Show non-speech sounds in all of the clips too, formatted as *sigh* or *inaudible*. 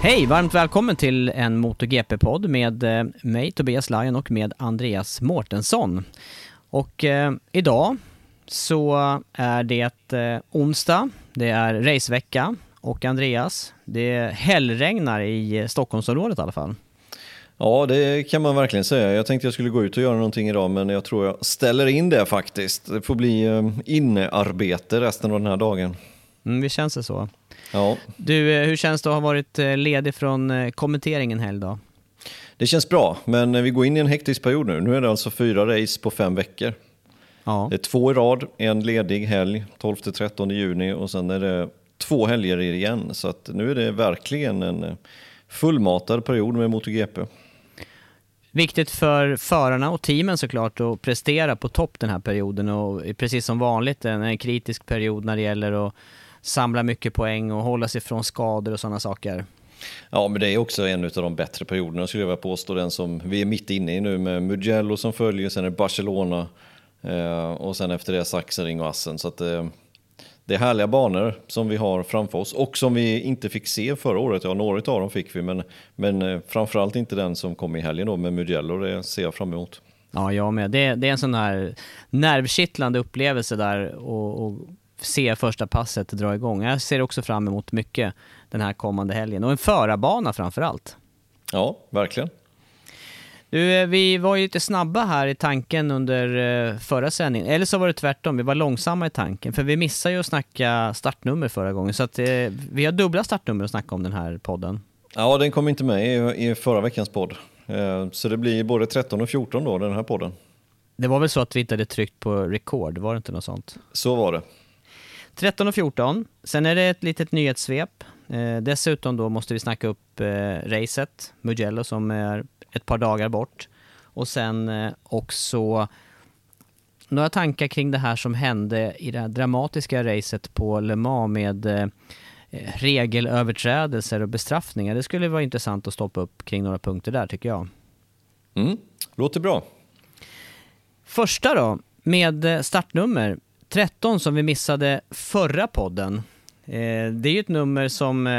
Hej, varmt välkommen till en MotoGP-podd med eh, mig Tobias Lajon och med Andreas Mårtensson. Och eh, idag så är det eh, onsdag, det är racevecka och Andreas, det hällregnar i Stockholmsområdet i alla fall. Ja, det kan man verkligen säga. Jag tänkte jag skulle gå ut och göra någonting idag, men jag tror jag ställer in det faktiskt. Det får bli eh, innearbete resten av den här dagen. Mm, det känns det så. Ja. Du, eh, hur känns det att ha varit eh, ledig från eh, kommenteringen en hel dag? Det känns bra, men vi går in i en hektisk period nu. Nu är det alltså fyra race på fem veckor. Ja. Det är två i rad, en ledig helg, 12-13 juni och sen är det två helger igen. Så att nu är det verkligen en fullmatad period med MotoGP. Viktigt för förarna och teamen såklart att prestera på topp den här perioden och precis som vanligt en, en kritisk period när det gäller att samla mycket poäng och hålla sig från skador och sådana saker. Ja, men det är också en av de bättre perioderna skulle jag vilja påstå. Den som vi är mitt inne i nu med Mugello som följer, sen är det Barcelona eh, och sen efter det Sachsenring och Assen. Så att, eh, det är härliga banor som vi har framför oss och som vi inte fick se förra året. Ja, några av dem fick vi, men, men eh, framförallt inte den som kom i helgen då med Mugello. Det ser jag fram emot. Ja, jag med. Det, det är en sån här nervkittlande upplevelse där och, och se första passet dra igång. Jag ser också fram emot mycket den här kommande helgen och en förarbana framför allt. Ja, verkligen. Du, eh, vi var ju lite snabba här i tanken under eh, förra sändningen, eller så var det tvärtom, vi var långsamma i tanken, för vi missade ju att snacka startnummer förra gången, så att eh, vi har dubbla startnummer att snacka om den här podden. Ja, den kom inte med i, förra veckans podd, så det blir både 13 och 14 då, den här podden. Det var väl så att vi inte hade tryckt på record, var det inte något sånt? Så var det. 13 och 14. Sen är det ett litet nyhetssvep. Eh, dessutom då måste vi snacka upp eh, racet, Mugello som är ett par dagar bort. Och sen eh, också några tankar kring det här som hände i det här dramatiska racet på Le Mans med eh, regelöverträdelser och bestraffningar. Det skulle vara intressant att stoppa upp kring några punkter där tycker jag. Mm, låter bra. Första då, med eh, startnummer. 13 som vi missade förra podden. Eh, det är ju ett nummer som eh,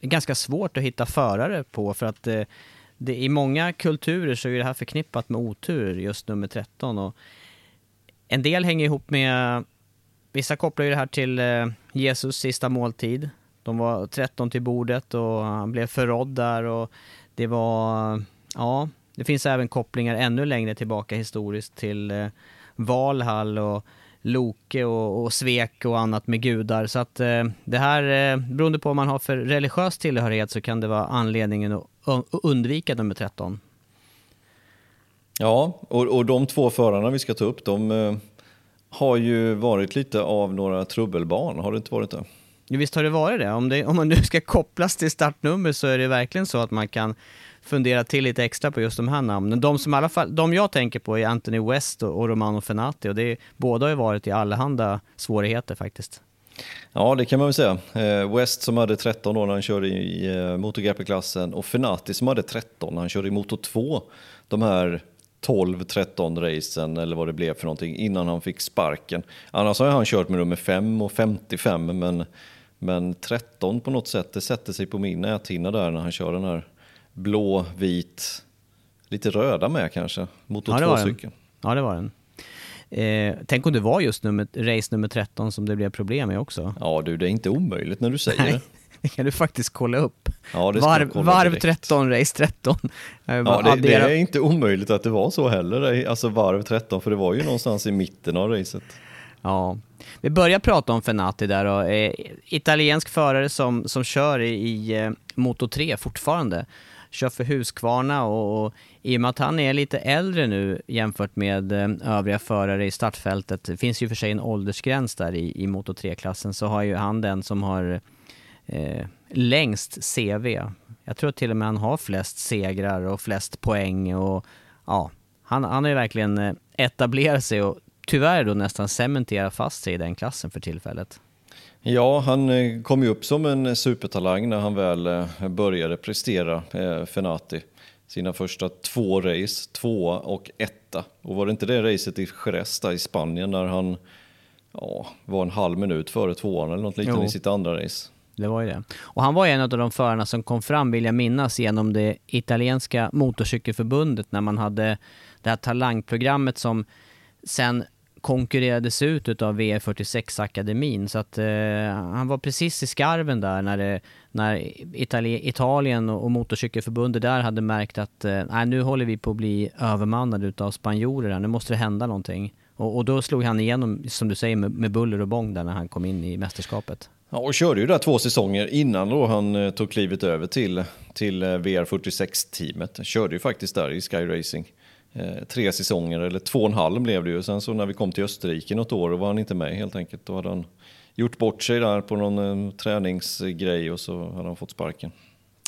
är ganska svårt att hitta förare på för att eh, det, i många kulturer så är det här förknippat med otur, just nummer 13. Och en del hänger ihop med, vissa kopplar ju det här till Jesus sista måltid. De var 13 till bordet och han blev förrådd där och det var, ja, det finns även kopplingar ännu längre tillbaka historiskt till Valhall och Loke och, och svek och annat med gudar. Så att eh, det här, eh, beroende på vad man har för religiös tillhörighet så kan det vara anledningen att undvika nummer 13. Ja, och, och de två förarna vi ska ta upp, de eh, har ju varit lite av några trubbelbarn, har det inte varit det? Ja, visst har det varit det. Om, det. om man nu ska kopplas till startnummer så är det verkligen så att man kan fundera till lite extra på just de här namnen. De som i alla fall, de jag tänker på är Anthony West och, och Romano Fenati och det är, båda har ju varit i allehanda svårigheter faktiskt. Ja, det kan man väl säga. Eh, West som hade 13 år när han körde i eh, MotoGP-klassen och Fenati som hade 13 när han körde i Moto 2. De här 12-13 racen eller vad det blev för någonting innan han fick sparken. Annars har han kört med nummer 5 och 55 men, men 13 på något sätt, det sätter sig på min näthinna där när han kör den här blå, vit, lite röda med kanske, Moto Ja, det 2-cykeln. Ja, det var den. Eh, tänk om det var just nummer, race nummer 13 som det blev problem med också. Ja du, det är inte omöjligt när du säger Nej, det. *laughs* det kan du faktiskt kolla upp. Ja, varv, kolla varv direkt. 13, race 13. Jag bara Ja, det, det är inte omöjligt att det var så heller, alltså varv 13, för det var ju någonstans i mitten av racet. Ja. Vi börjar prata om Fenati där och eh, italiensk förare som, som kör i, i eh, Moto 3 fortfarande. Kör för Husqvarna och, och i och med att han är lite äldre nu jämfört med eh, övriga förare i startfältet, det finns ju för sig en åldersgräns där i, i Moto 3-klassen, så har ju han den som har eh, längst CV. Jag tror till och med han har flest segrar och flest poäng och ja, han, han har ju verkligen eh, etablerat sig och tyvärr då nästan cementerat fast sig i den klassen för tillfället. Ja, han eh, kom ju upp som en supertalang när han väl eh, började prestera, eh, Fenati. Sina första två race, tvåa och etta. Och var det inte det racet i Jerez i Spanien när han ja, var en halv minut före tvåan eller något liknande i sitt andra race? Det var ju det. Och han var en av de förarna som kom fram, vill jag minnas, genom det italienska motorcykelförbundet när man hade det här talangprogrammet som sen konkurrerades ut av V46-akademin. Så att eh, han var precis i skarven där när, det, när Itali- Italien och, och motorcykelförbundet där hade märkt att eh, nu håller vi på att bli övermannade utav spanjorer här, nu måste det hända någonting. Och, och då slog han igenom, som du säger, med, med buller och bång där när han kom in i mästerskapet. Ja, och körde ju där två säsonger innan då han eh, tog klivet över till, till eh, VR46-teamet. Körde ju faktiskt där i Sky Racing. Eh, tre säsonger, eller två och en halv blev det ju. Sen så när vi kom till Österrike något år, då var han inte med helt enkelt. Då hade han gjort bort sig där på någon eh, träningsgrej och så hade han fått sparken.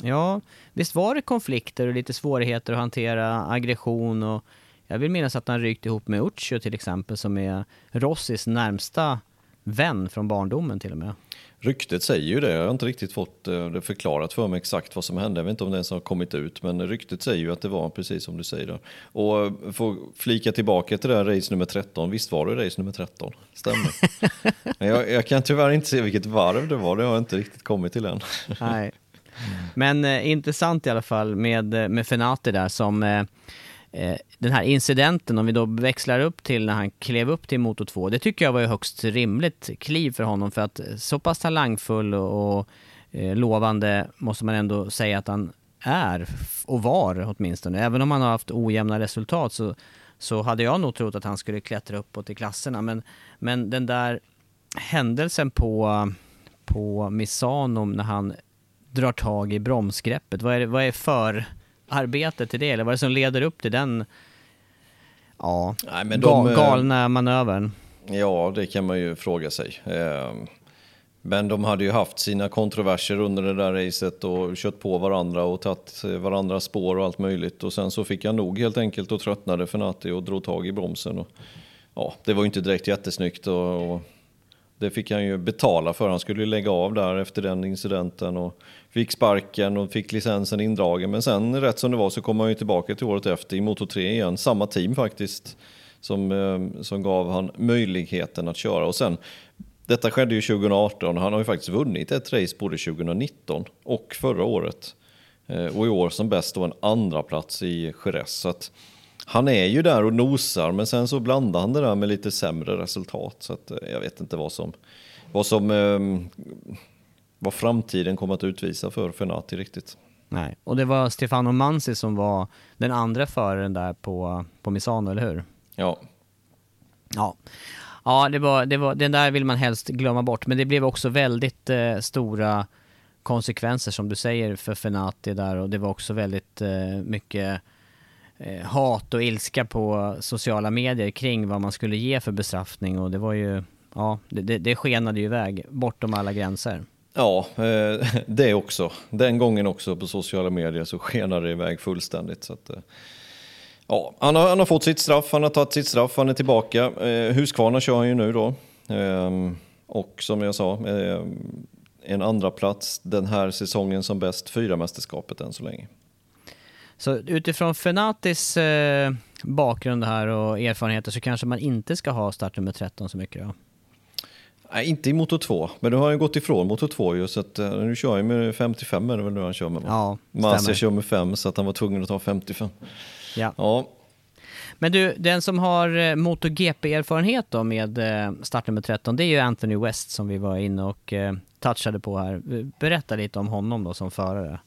Ja, visst var det konflikter och lite svårigheter att hantera aggression och jag vill minnas att han rykt ihop med Uccio till exempel som är Rossis närmsta vän från barndomen till och med. Ryktet säger ju det, jag har inte riktigt fått eh, det förklarat för mig exakt vad som hände. Jag vet inte om det ens har kommit ut, men ryktet säger ju att det var precis som du säger. Där. Och eh, att flika tillbaka till det här race nummer 13, visst var det race nummer 13? Stämmer. *laughs* jag, jag kan tyvärr inte se vilket varv det var, det har jag inte riktigt kommit till än. Nej. Men eh, intressant i alla fall med, eh, med Fenati där som eh, den här incidenten, om vi då växlar upp till när han klev upp till Moto 2, det tycker jag var ju högst rimligt kliv för honom för att så pass talangfull och, och eh, lovande måste man ändå säga att han är och var åtminstone. Även om han har haft ojämna resultat så, så hade jag nog trott att han skulle klättra uppåt i klasserna. Men, men den där händelsen på, på Misano när han drar tag i bromsgreppet, vad är, vad är för arbetet till det? Eller vad är det som leder upp till den ja, Nej, men de, eh, galna manövern? Ja, det kan man ju fråga sig. Eh, Men de hade ju haft sina kontroverser under det där racet och kört på varandra och tagit varandras spår och allt möjligt. Och sen så fick han nog helt enkelt och tröttnade Fenati och drog tag i bromsen. Och, ja, det var ju inte direkt jättesnyggt och, och det fick han ju betala för. Han skulle ju lägga av där efter den incidenten och fick sparken och fick licensen indragen. Men sen rätt som det var så kom han ju tillbaka till året efter i Moto 3 igen. Samma team faktiskt som, eh, som gav han möjligheten att köra. Och sen, detta skedde ju 2018 och han har ju faktiskt vunnit ett race både 2019 och förra året. Eh, och i år som bäst då en andra plats i Jerez. Så att han är ju där och nosar men sen så blandar han det där med lite sämre resultat. Så att eh, jag vet inte vad som, vad som eh, vad framtiden kommer att utvisa för Fenati riktigt. Nej. Och det var Stefano Mansi som var den andra föraren där på, på Misano, eller hur? Ja, Ja, ja det var, det var, den där vill man helst glömma bort. Men det blev också väldigt eh, stora konsekvenser som du säger för Fenati där och det var också väldigt eh, mycket eh, hat och ilska på sociala medier kring vad man skulle ge för bestraffning och det var ju, ja, det, det, det skenade ju iväg bortom alla gränser. Ja, eh, *laughs* det också. Den gången också på sociala medier så skenade det iväg fullständigt. Så att, eh, ja, han, har, han har fått sitt straff, han har tagit sitt straff, han är tillbaka. Eh, Husqvarna kör han ju nu då. Ehm, och som jag sa, en andra plats den här säsongen som bäst, fyra mästerskapet än så länge. Så utifrån Fenatis bakgrund här och erfarenheter så kanske man inte ska ha startnummer 13 så mycket då? Nej, inte i Moto 2, men nu har han gått ifrån Moto 2 ju, så att, nu kör han med 55 är det väl nu han kör med? Va? Ja, Massa kör med 5 så att han var tvungen att ta 55. Ja. ja. Men du, den som har eh, MotoGP-erfarenhet då med eh, startnummer 13, det är ju Anthony West som vi var inne och touchade på här. Berätta lite om honom då som förare.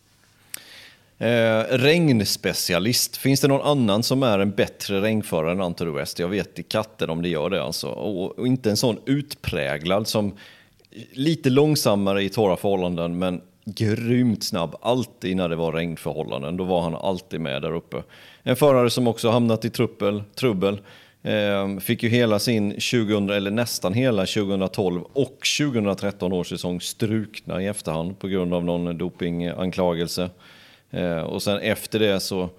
Eh, regnspecialist. Finns det någon annan som är en bättre regnförare än Anthony West? Jag vet i katten om det gör det alltså. Och, och, inte en sån utpräglad som lite långsammare i torra förhållanden men grymt snabb alltid när det var regnförhållanden. Då var han alltid med där uppe. En förare som också hamnat i trubbel. trubbel. Eh, fick ju hela sin 2000, eller nästan hela 2012 och 2013 års säsong strukna i efterhand på grund av någon dopinganklagelse. Eh, och sen efter det så,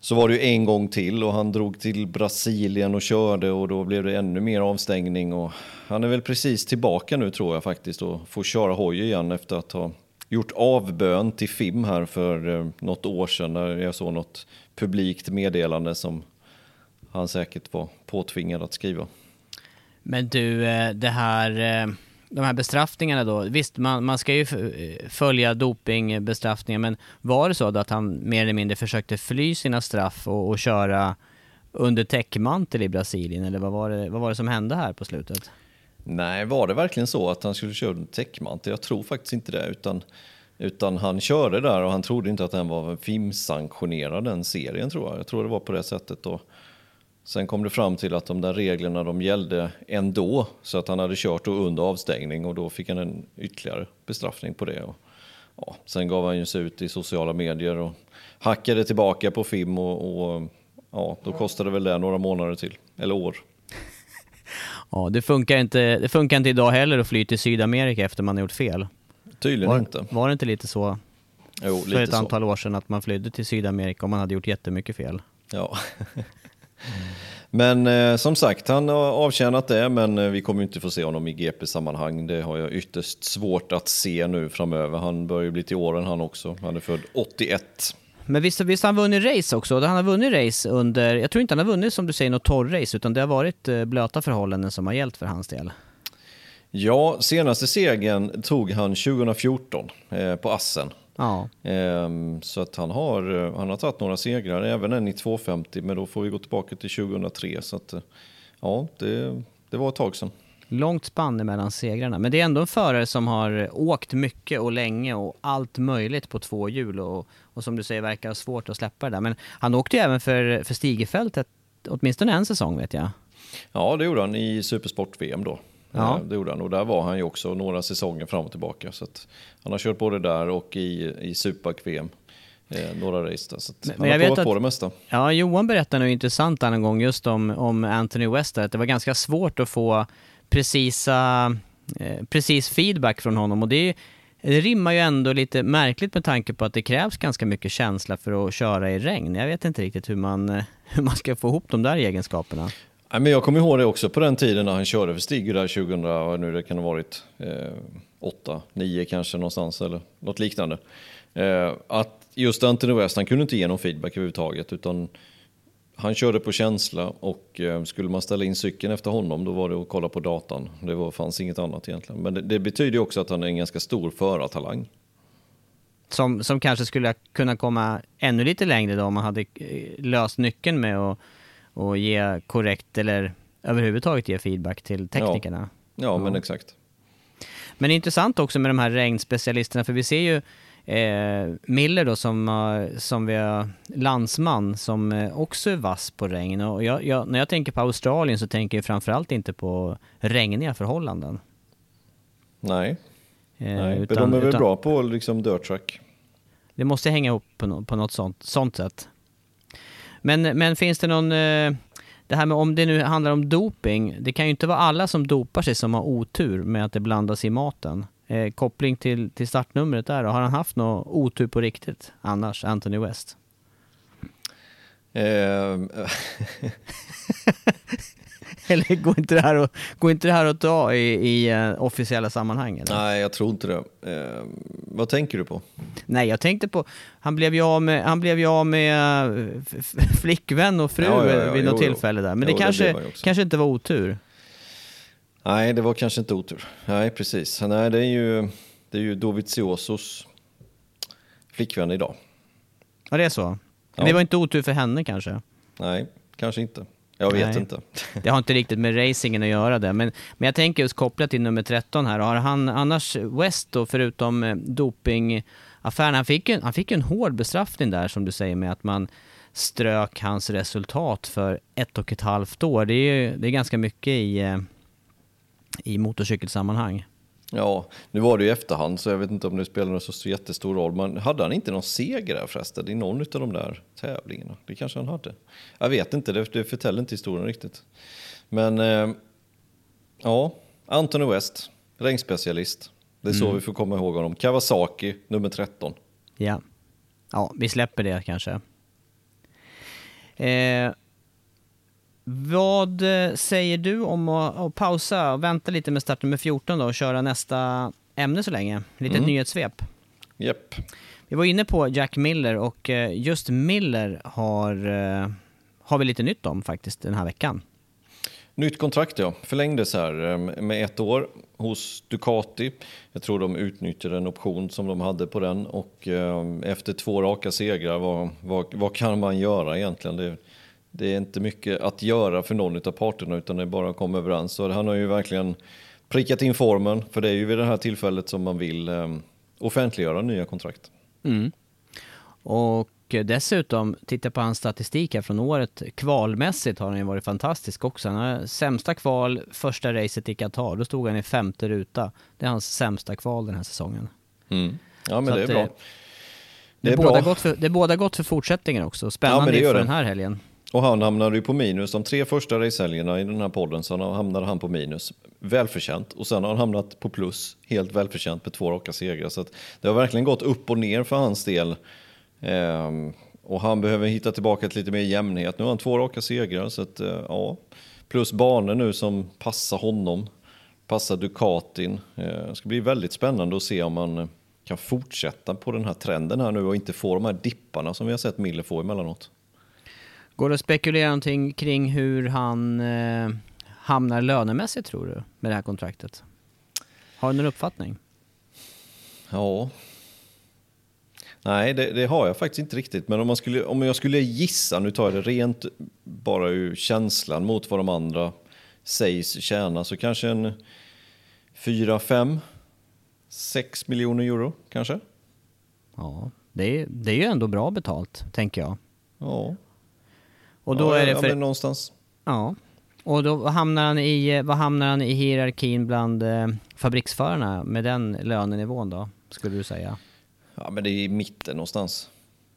så var det ju en gång till och han drog till Brasilien och körde och då blev det ännu mer avstängning. Och han är väl precis tillbaka nu tror jag faktiskt och får köra hoj igen efter att ha gjort avbön till FIM här för eh, något år sedan när jag såg något publikt meddelande som han säkert var påtvingad att skriva. Men du, eh, det här eh, de här bestraffningarna då, visst man, man ska ju följa dopingbestraffningar men var det så då att han mer eller mindre försökte fly sina straff och, och köra under täckmantel i Brasilien eller vad var, det, vad var det som hände här på slutet? Nej, var det verkligen så att han skulle köra under täckmantel? Jag tror faktiskt inte det utan, utan han körde där och han trodde inte att den var FIM-sanktionerad den serien tror jag. Jag tror det var på det sättet då. Sen kom det fram till att de där reglerna de gällde ändå, så att han hade kört under avstängning och då fick han en ytterligare bestraffning på det. Och, ja, sen gav han ju sig ut i sociala medier och hackade tillbaka på FIM och, och ja, då kostade väl det några månader till, eller år. *laughs* Ja, det funkar inte, det funkar inte idag heller att fly till Sydamerika efter man har gjort fel. Tydligen var, inte. Var det inte lite så jo, för ett antal så. år sedan att man flydde till Sydamerika om man hade gjort jättemycket fel? Ja. *laughs* Men eh, som sagt, han har avtjänat det, men eh, vi kommer inte få se honom i GP-sammanhang. Det har jag ytterst svårt att se nu framöver. Han börjar ju bli till åren han också. Han är född 81. Men visst, visst har han vunnit race också? Han har vunnit race under, jag tror inte han har vunnit som du säger något torr-race, utan det har varit eh, blöta förhållanden som har gällt för hans del. Ja, senaste segern tog han 2014 eh, på Assen. Ja. Ehm, så att han har, han har tagit några segrar, även en i 250, men då får vi gå tillbaka till 2003. Så att, ja, det, det var ett tag sedan. Långt spann mellan segrarna, men det är ändå en förare som har åkt mycket och länge och allt möjligt på två hjul och, och som du säger verkar ha svårt att släppa det där. Men han åkte ju även för, för Stigefältet åtminstone en säsong vet jag. Ja, det gjorde han i Supersport-VM då. Ja. Det gjorde han och där var han ju också några säsonger fram och tillbaka. Så han har kört både där och i, i Super-VM. Eh, några race där, så men, han har provat på det mesta. Ja, Johan berättade något intressant en gång just om, om Anthony West, att det var ganska svårt att få precisa, eh, precis feedback från honom och det, det rimmar ju ändå lite märkligt med tanke på att det krävs ganska mycket känsla för att köra i regn. Jag vet inte riktigt hur man, *laughs* hur man ska få ihop de där egenskaperna. Nej, men jag kommer ihåg det också på den tiden när han körde för Stig där 2000, nu det kan ha varit, eh, 8, 9 kanske någonstans eller något liknande. Eh, att just Anthony West, han kunde inte ge någon feedback överhuvudtaget utan han körde på känsla och eh, skulle man ställa in cykeln efter honom då var det att kolla på datan. Det var, fanns inget annat egentligen. Men det, det betyder också att han är en ganska stor förartalang. Som, som kanske skulle kunna komma ännu lite längre då om man hade eh, löst nyckeln med att och ge korrekt eller överhuvudtaget ge feedback till teknikerna. Ja, ja men exakt. Men intressant också med de här regnspecialisterna, för vi ser ju eh, Miller då som, uh, som vi har landsman som uh, också är vass på regn. Och jag, jag, när jag tänker på Australien så tänker jag framförallt inte på regniga förhållanden. Nej, eh, Nej utan, men de är väl utan, bra på liksom dirt track. Det måste hänga ihop på, no, på något sånt, sånt sätt. Men, men finns det någon... Eh, det här med om det nu handlar om doping, det kan ju inte vara alla som dopar sig som har otur med att det blandas i maten. eh, koppling till, till startnumret där? Har han haft något otur på riktigt annars, Anthony West? *laughs* *laughs* Eh, *laughs* Eller går inte det här att, går inte det här att ta i, i uh, officiella sammanhang? Eller? nej, jag tror inte det. Eh, vad tänker du på? Nej, jag tänkte på, han blev ju av med, han blev ju med eh, flickvän och fru Ja, ja, ja, vid något jo, tillfälle där. Men Jo, det det kanske, också. kanske inte var otur. Nej, det var kanske inte otur. Nej, precis. Nej, det är ju, det är ju Doviziosos flickvän idag. Ja, det är så. Ja. det var inte otur för henne kanske. Nej, kanske inte. Jag vet Nej. inte. *laughs* Det har inte riktigt med racingen att göra det. Men, men jag tänker just kopplat till nummer 13 här. Har han annars West då, förutom eh, dopingaffären, han fick, ju, han fick ju en hård bestraffning där som du säger med att man strök hans resultat för ett och ett halvt år. Det är ju det är ganska mycket i, eh, i motorcykelsammanhang. Ja, nu var det ju efterhand så jag vet inte om det spelade så jättestor roll. Men hade han inte någon seger där förresten i någon av de där tävlingarna? Det kanske han hade. Jag vet inte, det, det förtäller inte historien riktigt. Men eh, ja, Anthony West, regnspecialist. Det är så vi får komma ihåg honom. Kawasaki, nummer 13. Ja. Ja, vi släpper det kanske. Eh, vad eh, säger du om att, att pausa och vänta lite med start nummer 14 då och köra nästa ämne så länge? Lite nyhetssvep. Japp. Vi var inne på Jack Miller och eh, just Miller har, eh, har vi lite nytt om faktiskt den här veckan. Nytt kontrakt ja, förlängdes här med ett år hos Ducati. Jag tror de utnyttjade en option som de hade på den och efter två raka segrar, vad, vad, vad kan man göra egentligen? Det, det är inte mycket att göra för någon av parterna utan det är bara att komma överens. Så han har ju verkligen prickat in formen för det är ju vid det här tillfället som man vill eh, offentliggöra nya kontrakt. Och eh, dessutom, titta på hans statistik här från året. Kvalmässigt har han ju varit fantastisk också. Han har sämsta kval första racet i Qatar. Då stod han i femte ruta. Det är hans sämsta kval den här säsongen. Mm. Ja men Så det är bra. eh, Det är båda bra. Gott för, det är båda gott för fortsättningen också. Ja, Spännande det gör inför det. den här helgen. Och han hamnade ju på minus de tre första racehelgerna i den här podden så hamnade han på minus. Välförtjänt. Och sen har han hamnat på plus, helt välförtjänt med två raka segrar. Så att det har verkligen gått upp och ner för hans del. Ehm, och han behöver hitta tillbaka till lite mer jämnhet. Nu har han två raka segrar så att eh, ja. Plus banor nu som passar honom. Passar Ducatin. Ehm, det ska bli väldigt spännande att se om han kan fortsätta på den här trenden här nu och inte få de här dipparna som vi har sett Miller få emellanåt. Går det att spekulera någonting kring hur han eh, hamnar lönemässigt tror du, med det här kontraktet? Har du någon uppfattning? Ja. Nej, det, det har jag faktiskt inte riktigt. Men om, man skulle, om jag skulle gissa, nu tar jag det rent bara ur känslan mot vad de andra sägs tjäna, så kanske en 4, 5, 6 miljoner euro kanske. Ja, det det är ju ändå bra betalt, tänker jag. Ja, Och då ja, är det ja, för... men någonstans. Ja. Och då hamnar han i, vad hamnar han i hierarkin bland eh, fabriksförarna med den lönenivån då, skulle du säga? Ja, men det är i mitten någonstans,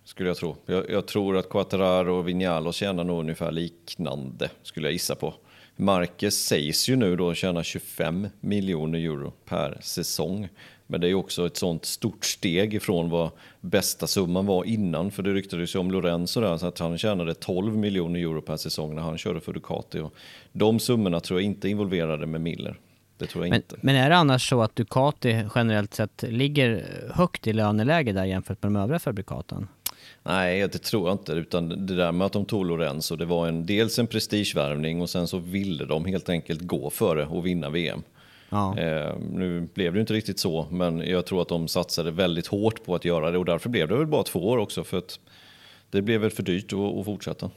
skulle jag tro. Jag, jag tror att Quattararo och Vignalo tjänar nog ungefär liknande, skulle jag gissa på. Marquez sägs ju nu då tjäna 25 miljoner euro per säsong. Men det är också ett sånt stort steg ifrån vad bästa summan var innan. För det ryktades ju om Lorenzo där, så att han tjänade 12 miljoner euro per säsong när han körde för Ducati. Och de summorna tror jag inte är involverade med Miller. Det tror jag Men, inte. men är det annars så att Ducati generellt sett ligger högt i löneläge där jämfört med de övriga fabrikaten? Nej, det tror jag inte. Utan det där med att de tog Lorenzo, det var en, dels en prestigevärvning och sen så ville de helt enkelt gå före och vinna VM. Ja. Eh, nu blev det inte riktigt så, men jag tror att de satsade väldigt hårt på att göra det och därför blev det väl bara två år också för att det blev väl för dyrt att, att fortsätta.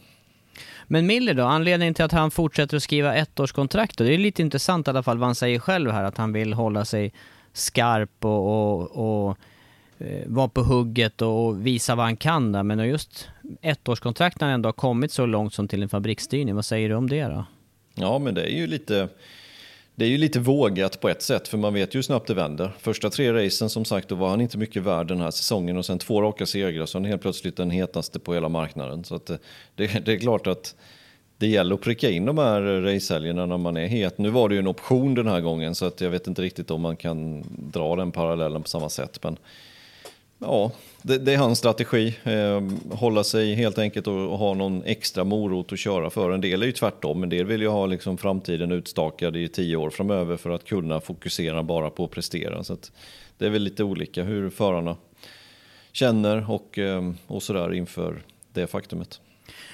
Men Miller då, anledningen till att han fortsätter att skriva ettårskontrakt då? Det är lite intressant i alla fall vad han säger själv här, att han vill hålla sig skarp och, och, och eh, vara på hugget och visa vad han kan där. Men just ettårskontrakt när han ändå har kommit så långt som till en fabriksstyrning, vad säger du om det då? Ja, men det är ju lite, det är ju lite vågat på ett sätt, för man vet ju hur snabbt det vänder. Första tre racen som sagt, då var han inte mycket värd den här säsongen och sen två raka segrar, så han är helt plötsligt den hetaste på hela marknaden. Så att eh, det, det, *laughs* det är klart att det gäller att pricka in de här eh, racehelgerna när man är het. Nu var det ju en option den här gången så att jag vet inte riktigt om man kan dra den parallellen på samma sätt. Men ja, det, det är hans strategi. Eh, hålla sig helt enkelt och, och, ha någon extra morot att köra för. En del är ju tvärtom, en del vill ju ha liksom framtiden utstakad i tio år framöver för att kunna fokusera bara på att prestera. Så att det är väl lite olika hur förarna känner och, eh, och sådär inför det faktumet.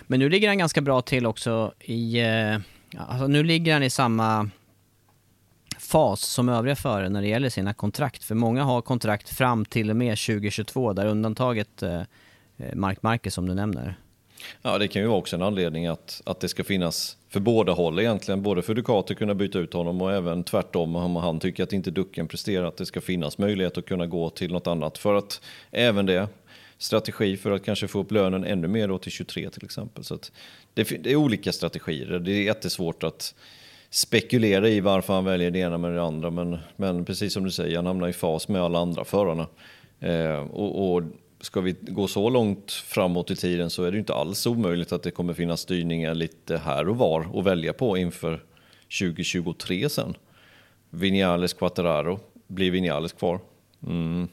Men nu ligger han ganska bra till också i... Eh, alltså nu ligger han i samma fas som övriga förare när det gäller sina kontrakt. För många har kontrakt fram till och med 2022, där undantaget eh, eh, Mark Marquez som du nämner. Ja, det kan ju vara också en anledning att, att det ska finnas för båda håll egentligen. Både för Ducati att kunna byta ut honom och även tvärtom om han tycker att inte Ducken presterar. Att det ska finnas möjlighet att kunna gå till något annat. För att även det, strategi för att kanske få upp lönen ännu mer då till 23 till exempel. Så det, det, är olika strategier. Det är jättesvårt att spekulera i varför han väljer det ena med det andra. Men, men precis som du säger, han hamnar i fas med alla andra förarna. Eh, och, och ska vi gå så långt framåt i tiden så är det inte alls omöjligt att det kommer finnas styrningar lite här och var att välja på inför 2023 sen. Vinales Quattararo, blir Vinales kvar? Mm.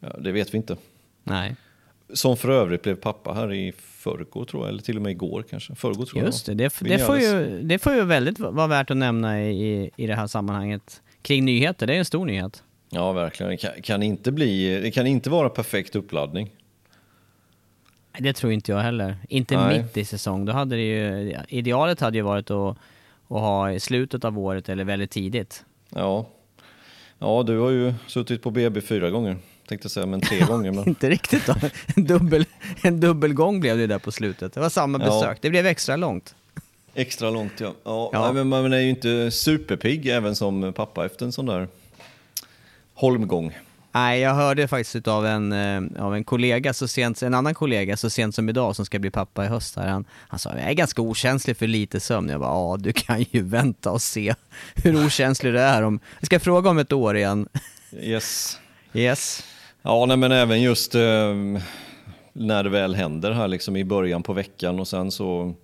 Ja, det vet vi inte. Nej. Som för övrigt blev pappa här i förrgår tror jag, eller till och med igår kanske. Förrgår tror Just det, det, det, får ju, det får ju väldigt vara värt att nämna i, i det här sammanhanget. Kring nyheter, det är en stor nyhet. Ja, verkligen. Det kan, kan, inte, bli, det kan inte vara perfekt uppladdning. Det tror inte jag heller. Inte Nej. mitt i säsong. Då hade det ju, idealet hade ju varit att, att ha i slutet av året eller väldigt tidigt. Ja. ja, du har ju suttit på BB fyra gånger tänkte säga, men tre gånger. Men... *laughs* inte riktigt då. En, dubbel, en dubbelgång blev det där på slutet. Det var samma besök. Ja. Det blev extra långt. Extra långt ja. ja, ja. men man är ju inte superpigg även som pappa efter en sån där holmgång. Nej, jag hörde faktiskt av en, eh, av en kollega, så sent, en annan kollega så sent som idag som ska bli pappa i höst. Här. Han, han sa jag är ganska okänslig för lite sömn. Jag bara, ja du kan ju vänta och se hur okänslig du är. Om, jag ska fråga om ett år igen. Yes. Yes. Ja, nej, men även just eh, när det väl händer här liksom i början på veckan och sen så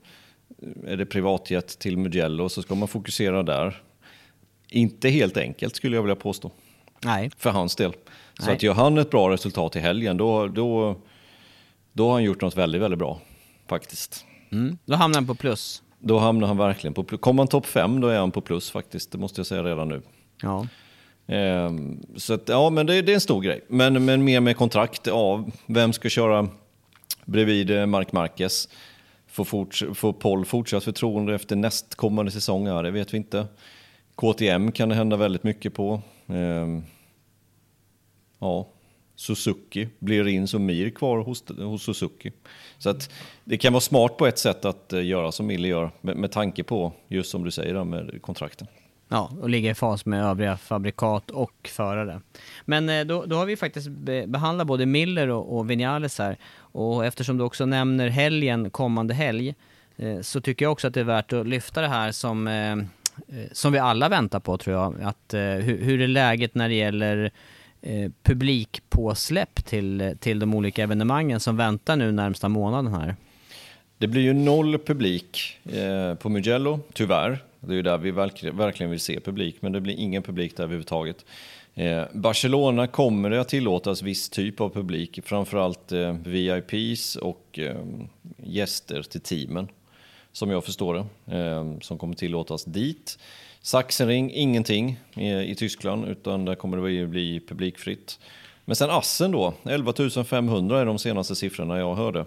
är det privatjet till Mugello så ska man fokusera där. Inte helt enkelt skulle jag vilja påstå. Nej. För hans del. Så Nej. att gör han ett bra resultat i helgen då, då, då har han gjort något väldigt, väldigt bra faktiskt. Mm. Då hamnar han på plus. Då hamnar han verkligen på plus. Kommer han topp fem då är han på plus faktiskt, det måste jag säga redan nu. Ja. Ehm, så att, ja, men det, det, är en stor grej. Men, men mer med kontrakt, ja, vem ska köra bredvid eh, Mark Marquez? Får, fort, får Paul fortsatt förtroende efter nästkommande säsong? Ja, det vet vi inte. KTM kan det hända väldigt mycket på. Ehm, ja, Suzuki, blir Rins och Mir kvar hos, hos Suzuki? Så att det kan vara smart på ett sätt att eh, göra som Mille gör med, med tanke på, just som du säger, med kontrakten. Ja, och ligga i fas med övriga fabrikat och förare. Men eh, då, då har vi faktiskt behandlat både Miller och, och Vinales här. Och eftersom du också nämner helgen, kommande helg, eh, så tycker jag också att det är värt att lyfta det här som, eh, som vi alla väntar på tror jag. Att, hur, hur är läget när det gäller publikpåsläpp till, till de olika evenemangen som väntar nu närmsta månaden här? Det blir ju noll publik på Mugello, tyvärr. Det är ju där vi verkligen vill se publik, men det blir ingen publik där överhuvudtaget. Eh, Barcelona kommer det att tillåtas viss typ av publik, framförallt eh, VIPs och eh, gäster till teamen, som jag förstår det, eh, som kommer tillåtas dit. Sachsenring, ingenting eh, i, Tyskland, utan där kommer det bli publikfritt. Men sen Assen då, 11 500 är de senaste siffrorna jag hörde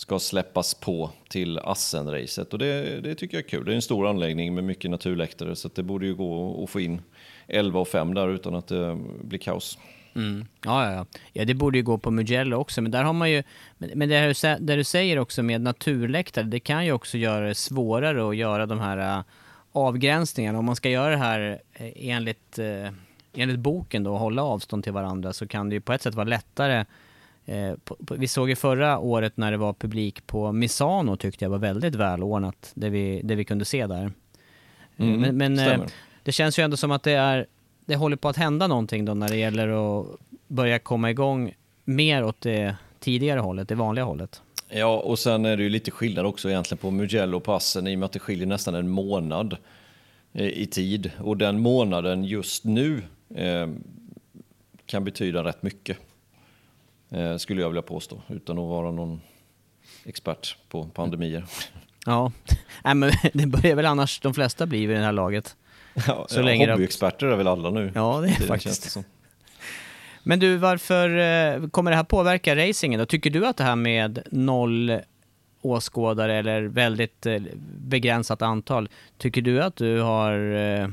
ska släppas på till Assen-racet. Och det, det, tycker jag är kul. Det är en stor anläggning med mycket naturläktare så det borde ju gå att få in 11 och 5 där utan att det blir kaos. Mm. Ja, ja, ja. ja, det borde ju gå på Mugello också, men där har man ju... Men det här, det du säger också med naturläktare, det kan ju också göra det svårare att göra de här äh, avgränsningarna. Om man ska göra det här äh, enligt, äh, enligt boken då, och hålla avstånd till varandra, så kan det ju på ett sätt vara lättare Eh, på, på, vi såg ju förra året när det var publik på Misano tyckte jag var väldigt välordnat, det vi, det vi kunde se där. Eh, mm, men, men eh, det känns ju ändå som att det är, det håller på att hända någonting då när det gäller att börja komma igång mer åt det tidigare hållet, det vanliga hållet. Ja, och sen är det ju lite skillnad också egentligen på Mugello och passen i och med att det skiljer nästan en månad i tid. Och den månaden just nu eh, kan betyda rätt mycket, eh, skulle jag vilja påstå, utan att vara någon expert på pandemier. Ja, *laughs* Nej, men *laughs* det börjar väl annars de flesta bli vid det här laget. *laughs* Ja, Så länge det- hobbyexperter är väl alla nu. Ja, det är känns faktiskt. det. Men du, varför eh, kommer det här påverka racingen då? Tycker du att det här med noll åskådare eller väldigt eh, begränsat antal, tycker du att du har eh,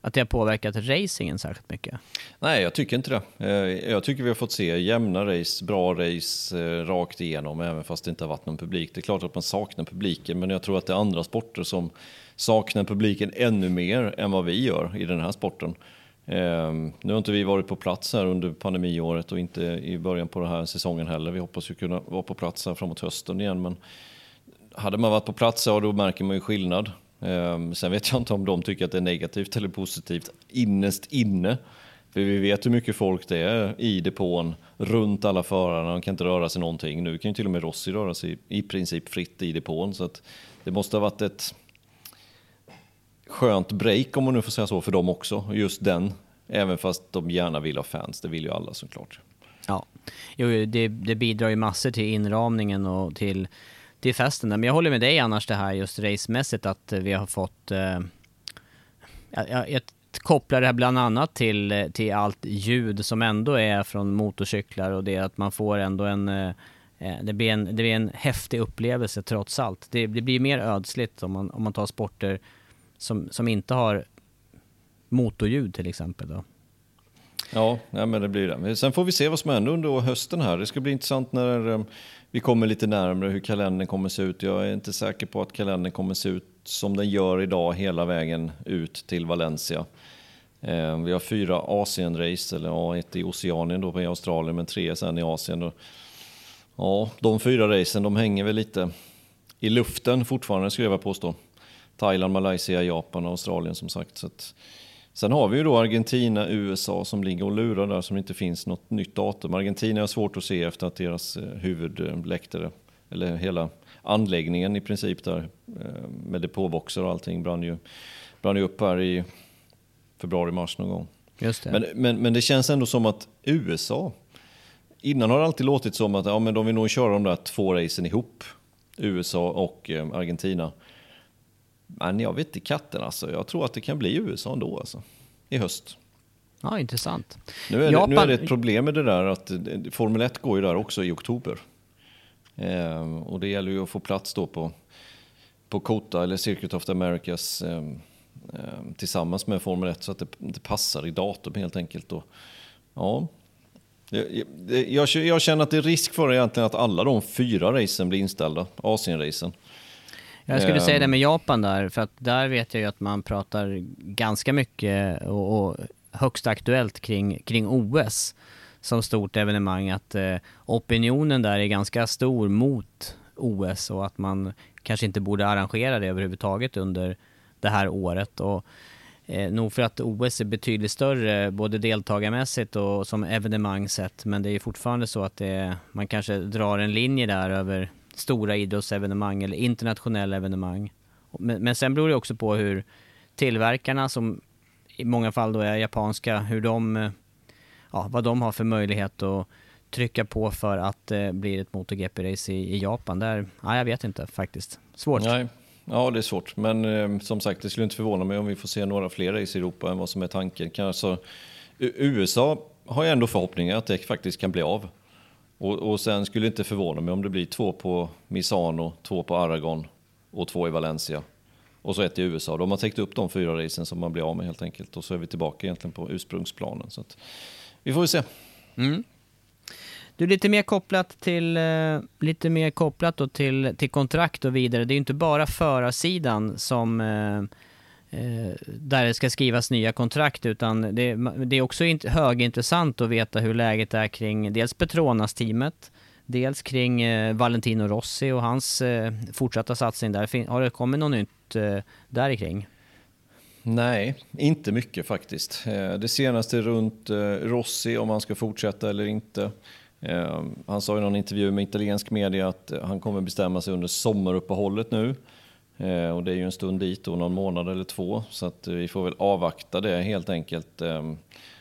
att det har påverkat racingen särskilt mycket? Nej, jag tycker inte det. Eh, jag tycker vi har fått se jämna race, bra race eh, rakt igenom, även fast det inte har varit någon publik. Det är klart att man saknar publiken, men jag tror att det är andra sporter som saknar publiken ännu mer än vad vi gör i den här sporten. Ehm, nu har inte vi varit på plats här under pandemiåret och inte i början på den här säsongen heller. Vi hoppas ju kunna vara på plats här framåt hösten igen, men hade man varit på plats, ja då märker man ju skillnad. Ehm, sen vet jag inte om de tycker att det är negativt eller positivt innerst inne. För vi vet hur mycket folk det är i depån, runt alla förarna, de kan inte röra sig någonting. Nu kan ju till och med Rossi röra sig i princip fritt i depån. Så att det måste ha varit ett skönt break, om man nu får säga så, för dem också. Just den, även fast de gärna vill ha fans, det vill ju alla såklart. Ja, jo, det, det bidrar ju massor till inramningen och till, till festen. där. Men jag håller med dig annars det här just racemässigt att vi har fått... Eh, jag, jag, kopplar det här bland annat till, till allt ljud som ändå är från motorcyklar och det att man får ändå en... Eh, eh, det, blir en det blir en häftig upplevelse trots allt. Det, det blir mer ödsligt om man, om man tar sporter som, som inte har motorljud till exempel. Då. Ja, nej, men det blir det. Sen får vi se vad som händer under hösten här. Det ska bli intressant när eh, vi kommer lite närmare hur kalendern kommer se ut. Jag är inte säker på att kalendern kommer se ut som den gör idag hela vägen ut till Valencia. Eh, vi har fyra Asien-race, eller ja, ett i Oceanien då i Australien, men tre sen i Asien. Ja, de fyra racen de hänger väl lite i luften fortfarande skulle jag vilja påstå. Thailand, Malaysia, Japan och Australien som sagt. Så att, sen har vi ju då Argentina, USA som ligger och lurar där som inte finns något nytt datum. Argentina är svårt att se efter att deras eh, huvudläktare, eller hela anläggningen i princip där eh, med depåboxar och allting brann ju, brann ju upp här i februari-mars någon gång. Just det. Men, men, men det känns ändå som att USA, innan har det alltid låtit som att ja, men de vill nog köra de där två racen ihop, USA och eh, Argentina. Men jag vet inte katten alltså, jag tror att det kan bli USA ändå alltså, i höst. Ja, intressant. Nu är, det, nu Japan- är det ett problem med det där att eh, Formel 1 går ju där också i oktober. Ehm, och det gäller ju att få plats då på, på Kota eller Circuit of the Americas ehm, ehm, tillsammans med Formel 1 så att det, det passar i datum helt enkelt. Och, ja. Jag, jag, jag känner att det är risk för egentligen att alla de fyra racen blir inställda, Asien-racen. Jag skulle Ehm. säga det med Japan där, för att där vet jag ju att man pratar ganska mycket och, och högst aktuellt kring, kring OS som stort evenemang. Att eh, opinionen där är ganska stor mot OS och att man kanske inte borde arrangera det överhuvudtaget under det här året. Och, eh, nog för att OS är betydligt större både deltagarmässigt och som evenemang sett, men det är fortfarande så att det, man kanske drar en linje där över stora idrottsevenemang eller internationella evenemang. Men, men sen beror det också på hur tillverkarna, som i många fall då är japanska, hur de, eh, ja, vad de har för möjlighet att trycka på för att eh, det blir ett MotoGP-race i, i Japan. Där, ja, jag vet inte faktiskt. Svårt. Nej, ja det är svårt. Men eh, som sagt, det skulle inte förvåna mig om vi får se några fler race i Europa än vad som är tanken. Kan alltså, USA har jag ändå förhoppningar att det faktiskt kan bli av. Och, och sen skulle det inte förvåna mig om det blir två på Misano, två på Aragon och två i Valencia. Och så ett i USA. De har täckt upp de fyra racen som man blir av med helt enkelt. Och så är vi tillbaka egentligen på ursprungsplanen. Så att, vi får väl se. Mm. Du, lite mer kopplat till, eh, lite mer kopplat då till, till kontrakt och vidare. Det är ju inte bara förarsidan som eh, Eh, där det ska skrivas nya kontrakt utan det, det är också int- högintressant att veta hur läget är kring dels Petronas-teamet, dels kring eh, Valentino Rossi och hans eh, fortsatta satsning där. Fin- Har det kommit något nytt eh, där kring? Nej, inte mycket faktiskt. Eh, det senaste runt eh, Rossi, om han ska fortsätta eller inte. Han sa i någon intervju med italiensk media att han kommer bestämma sig under sommaruppehållet nu. Eh, och det är ju en stund dit och någon månad eller två, så att eh, vi får väl avvakta det helt enkelt. Eh,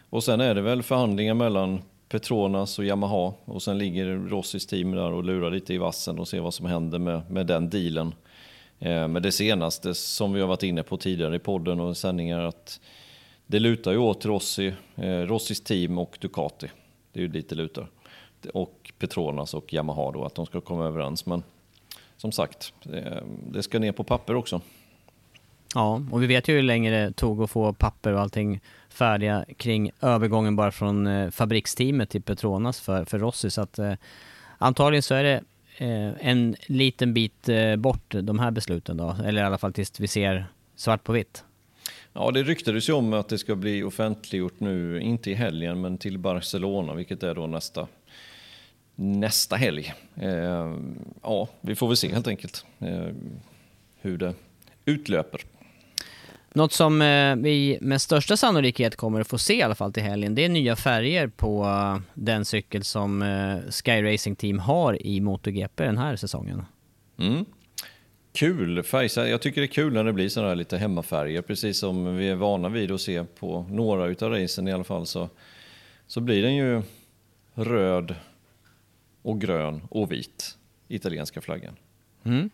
och sen är det väl förhandlingar mellan Petronas och Yamaha och sen ligger Rossis team där och lurar lite i vassen och ser vad som händer med, med den dealen. Eh, men det senaste som vi har varit inne på tidigare i podden och sändningar att det lutar ju åt Rossi, eh, Rossis team och Ducati. Det är ju dit det lutar. Och Petronas och Yamaha då, att de ska komma överens. Men som sagt, det, det ska ner på papper också. Ja, och vi vet ju hur länge det tog att få papper och allting färdiga kring övergången bara från eh, fabriksteamet till Petronas för, för Rossi. Så att eh, antagligen så är det eh, en liten bit eh, bort de här besluten då, eller i alla fall tills vi ser svart på vitt. Ja, det ryktades ju om att det ska bli offentliggjort nu, inte i helgen, men till Barcelona, vilket är då nästa, nästa helg. Eh, ja, vi får väl se helt enkelt eh, hur det utlöper. Något som eh, vi med största sannolikhet kommer att få se i alla fall till helgen, det är nya färger på uh, den cykel som uh, Sky Racing Team har i MotoGP den här säsongen. Mm. Kul färg. Jag tycker det är kul när det blir sådana här lite hemmafärger, precis som vi är vana vid att se på några utav racen i alla fall. Så, så blir den ju röd och grön och vit, italienska flaggan. Mm.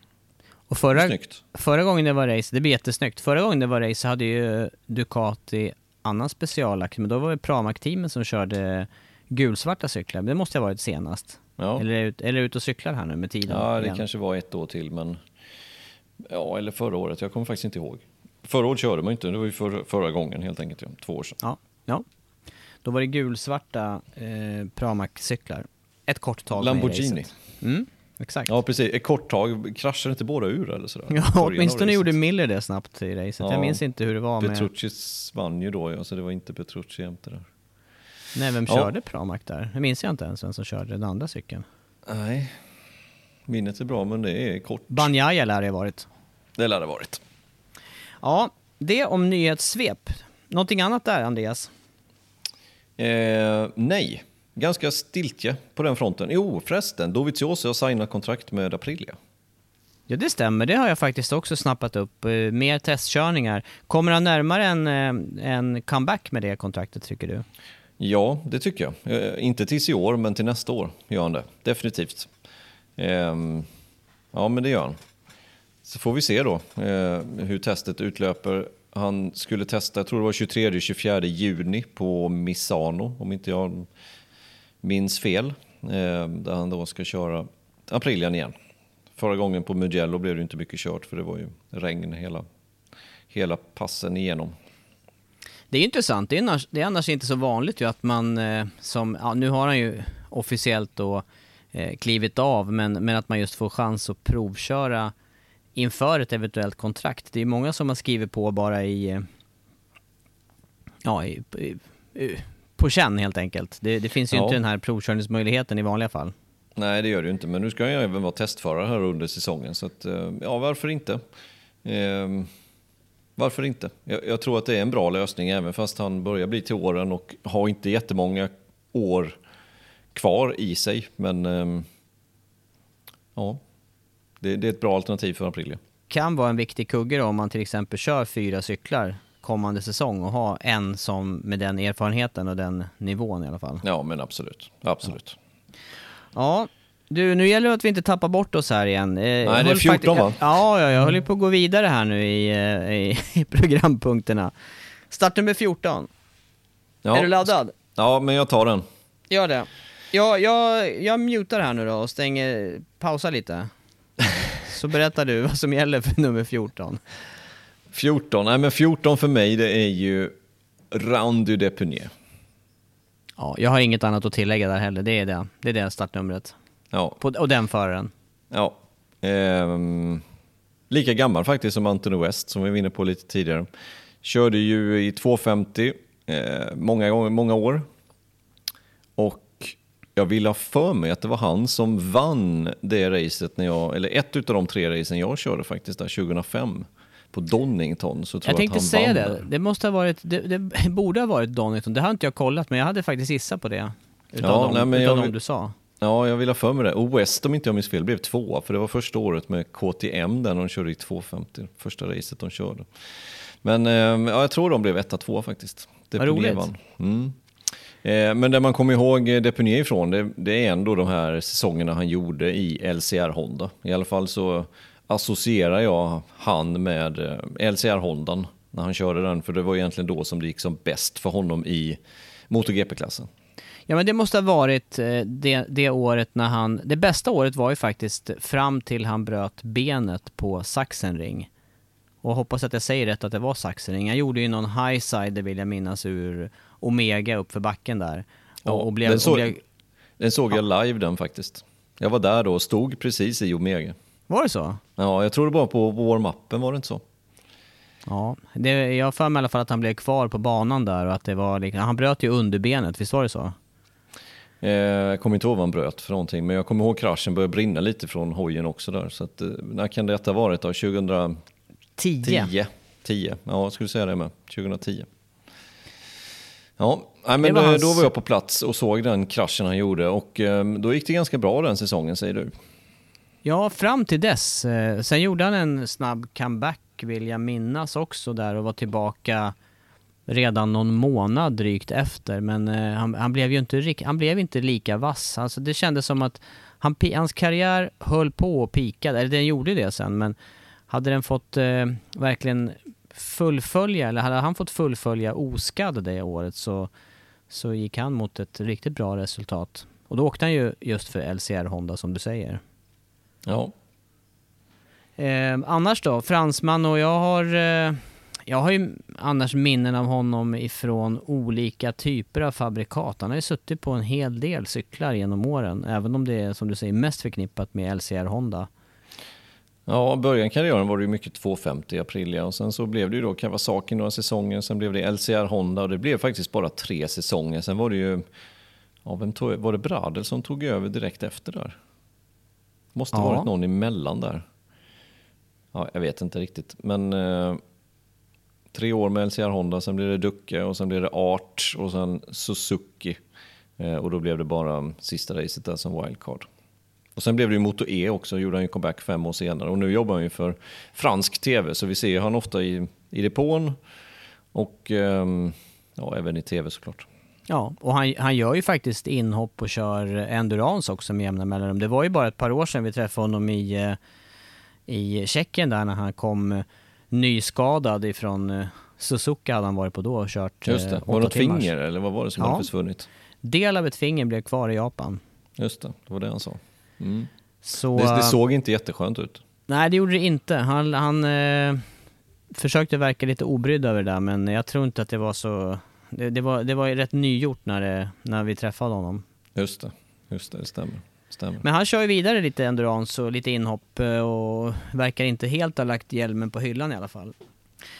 Och förra, förra gången det var race, det blir jättesnyggt. Förra gången det var race hade ju Ducati annan speciallack, men då var det Pramac-teamet som körde gulsvarta cyklar. Det måste ha varit senast. Ja. Eller, är ut, eller ut och cyklar här nu med tiden? Ja, det igen. kanske var ett år till, men... Ja, eller förra året. Jag kommer faktiskt inte ihåg. Förra året körde man inte, det var ju för, förra gången helt enkelt, ja. två år sedan. Ja, ja. Då var det gulsvarta eh, Pramac-cyklar. Ett kort tag Lamborghini. Mm. Exakt. Ja precis, ett kort tag, kraschade inte båda ur eller sådär? *laughs* Ja, åtminstone gjorde Miller det snabbt i racet. Ja, jag minns inte hur det var med... Petrucci vann ju då, ja, så det var inte Petrucci jämte där. Nej, vem ja. körde Pramac där? Det minns jag inte ens vem som körde den andra cykeln. Nej, minnet är bra men det är kort. Banjaya lär det ha varit. Det lär det ha varit. Ja, det om nyhetssvep. Någonting annat där, Andreas? Eh, nej ganska stiltje på den fronten. Jo, förresten, Dovizioso har signat kontrakt med Aprilia. Ja, det stämmer. Det har jag faktiskt också snappat upp. Eh, mer testkörningar. Kommer han närmare en, eh, en comeback med det kontraktet, tycker du? Ja, det tycker jag. Eh, inte tills i år, men till nästa år gör han det. Definitivt. Ehm, ja, men det gör han. Så får vi se då hur testet utlöper. Han skulle testa, jag tror det var 23-24 juni på Misano, om inte jag minns fel, eh, där han då ska köra Aprilian igen. Förra gången på Mugello blev det inte mycket kört för det var ju regn hela, hela passen igenom. Det är intressant, det är, annars, det är annars inte så vanligt ju att man eh, som, ja, nu har han ju officiellt då eh, klivit av, men, men att man just får chans att provköra inför ett eventuellt kontrakt. Det är många som har skrivit på bara i, eh, ja, i, i, i på känn helt enkelt. Det, det finns ju ja. inte den här provkörningsmöjligheten i vanliga fall. Nej, det gör det ju inte, men nu ska jag även vara testförare här under säsongen, så att, eh, ja, varför inte? Eh, varför inte? Jag, jag, tror att det är en bra lösning, även fast han börjar bli till åren och har inte jättemånga år kvar i sig. Men eh, ja, det, det, är ett bra alternativ för Aprilia. Kan vara en viktig kugge då, om man till exempel kör fyra cyklar kommande säsong och ha en som med den erfarenheten och den nivån i alla fall. Ja, men absolut. Absolut. Ja, du, nu gäller det att vi inte tappar bort oss här igen. Eh, Nej, det är 14 va? Ja, ja, jag håller på att gå vidare här nu i, eh, i, *laughs* i programpunkterna. Startnummer 14. Ja. Är du laddad? Ja, men jag tar den. Gör det. Jag, jag, jag mutar här nu då och stänger, pausar lite. *laughs* Så berättar du vad som gäller för nummer 14. 14, nej men 14 för mig det är ju du Depunier. Ja, jag har inget annat att tillägga där heller. Det är det. Det är det startnumret. Ja. På, och den föraren. Ja. Ehm, lika gammal faktiskt som Anthony West som vi var inne på lite tidigare. Körde ju i 250 eh, många, gånger, många år. Och jag vill ha för mig att det var han som vann det racet när jag, eller ett av de tre racen jag körde faktiskt där 2005 på Donington så tror jag, jag tänkte att han säga det. Det måste ha varit, det, det, *laughs* borde ha varit Donington. Det har inte jag kollat, men jag hade faktiskt gissat på det. Utav ja, dem, nej, men utav jag, du sa. Ja, jag vill ha för mig det. Och West, om inte jag minns fel, blev tvåa. För det var första året med KTM där de körde i 250. Första racet de körde. Men eh, ja, jag tror de blev etta, tvåa faktiskt. Vad roligt. vann. Mm. Eh, Men det man kommer ihåg Depunier ifrån, det, det är ändå de här säsongerna han gjorde i LCR Honda. I alla fall så associerar jag han med eh, LCR Hondan när han körde den. För det var egentligen då som det gick som bäst för honom i MotoGP-klassen. Ja men det måste ha varit eh, det, det året när han, det bästa året var ju faktiskt fram till han bröt benet på Sachsenring. Och hoppas att jag säger rätt att det var Sachsenring. Han gjorde ju någon highside vill jag minnas ur Omega upp för backen där. Ja, Och, och blev, den, såg, och blev, den såg jag live den faktiskt. Jag var där då och stod precis i Omega. Var det så? Ja, jag tror det bara på warm-upen var det inte så. Ja, det, jag har för mig i alla fall att han blev kvar på banan där och att det var han bröt ju underbenet, visst var det så? Eh, Jag kommer inte ihåg vad han bröt för någonting, men jag kommer ihåg kraschen började brinna lite från hojen också där. Så att, eh, när kan detta ha varit då? 2010? 10. 10. Ja, jag skulle säga det med. 2010. Ja, nej, men var eh, hans- då var jag på plats och såg den kraschen han gjorde och då gick det ganska bra den säsongen säger du. Ja, fram till dess. Eh, sen gjorde han en snabb comeback vill jag minnas också där och var tillbaka redan någon månad drygt efter. Men eh, han, han, blev ju inte, han blev inte lika vass. Alltså det kändes som att han, hans karriär höll på och pikade, eller den gjorde det sen, men hade den fått eh, verkligen fullfölja, eller hade han fått fullfölja oskadd det året så, så gick han mot ett riktigt bra resultat. Och då åkte han ju just för LCR Honda som du säger. Ja, Eh, annars då, fransman och jag har... Eh, jag har ju annars minnen av honom ifrån olika typer av fabrikat. Han har ju suttit på en hel del cyklar genom åren, även om det är som du säger mest förknippat med LCR Honda. Ja, början karriären var det ju mycket 250 Aprilia och sen så blev det ju då Kawasaki några säsonger, sen blev det LCR Honda och det blev faktiskt bara tre säsonger. Sen var det ju, ja, vem tog, var det Bradel som tog över direkt efter där? Måste ha Ja. varit någon emellan där. Ja, jag vet inte riktigt, men eh, tre år med LCR Honda, sen blev det Ducke och sen blev det Art och sen Suzuki. Eh, och då blev det bara sista racet där som wildcard. Och sen blev det ju Moto E också, gjorde han ju comeback fem år senare. Och nu jobbar han ju för fransk tv, så vi ser han ofta i, i depån och ehm, ja, även i tv såklart. Ja, och han, han gör ju faktiskt inhopp och kör endurance också med jämna mellanrum. Det var ju bara ett par år sedan vi träffade honom i, eh, i Tjeckien där när han kom eh, nyskadad ifrån eh, Suzuka hade han varit på då och kört Just det, var det något timmars. finger eller vad var det som Ja. hade försvunnit? Del av ett finger blev kvar i Japan. Just det, det var det han sa. Mm. Så, Det, det såg inte jätteskönt ut. Nej, det gjorde det inte. Han, han eh, försökte verka lite obrydd över det där, men jag tror inte att det var så... Det, det, var, det var rätt nygjort när, det, när vi träffade honom. Just det, just det, det stämmer. stämmer. Men han kör ju vidare lite endurance och lite inhopp eh, och verkar inte helt ha lagt hjälmen på hyllan i alla fall.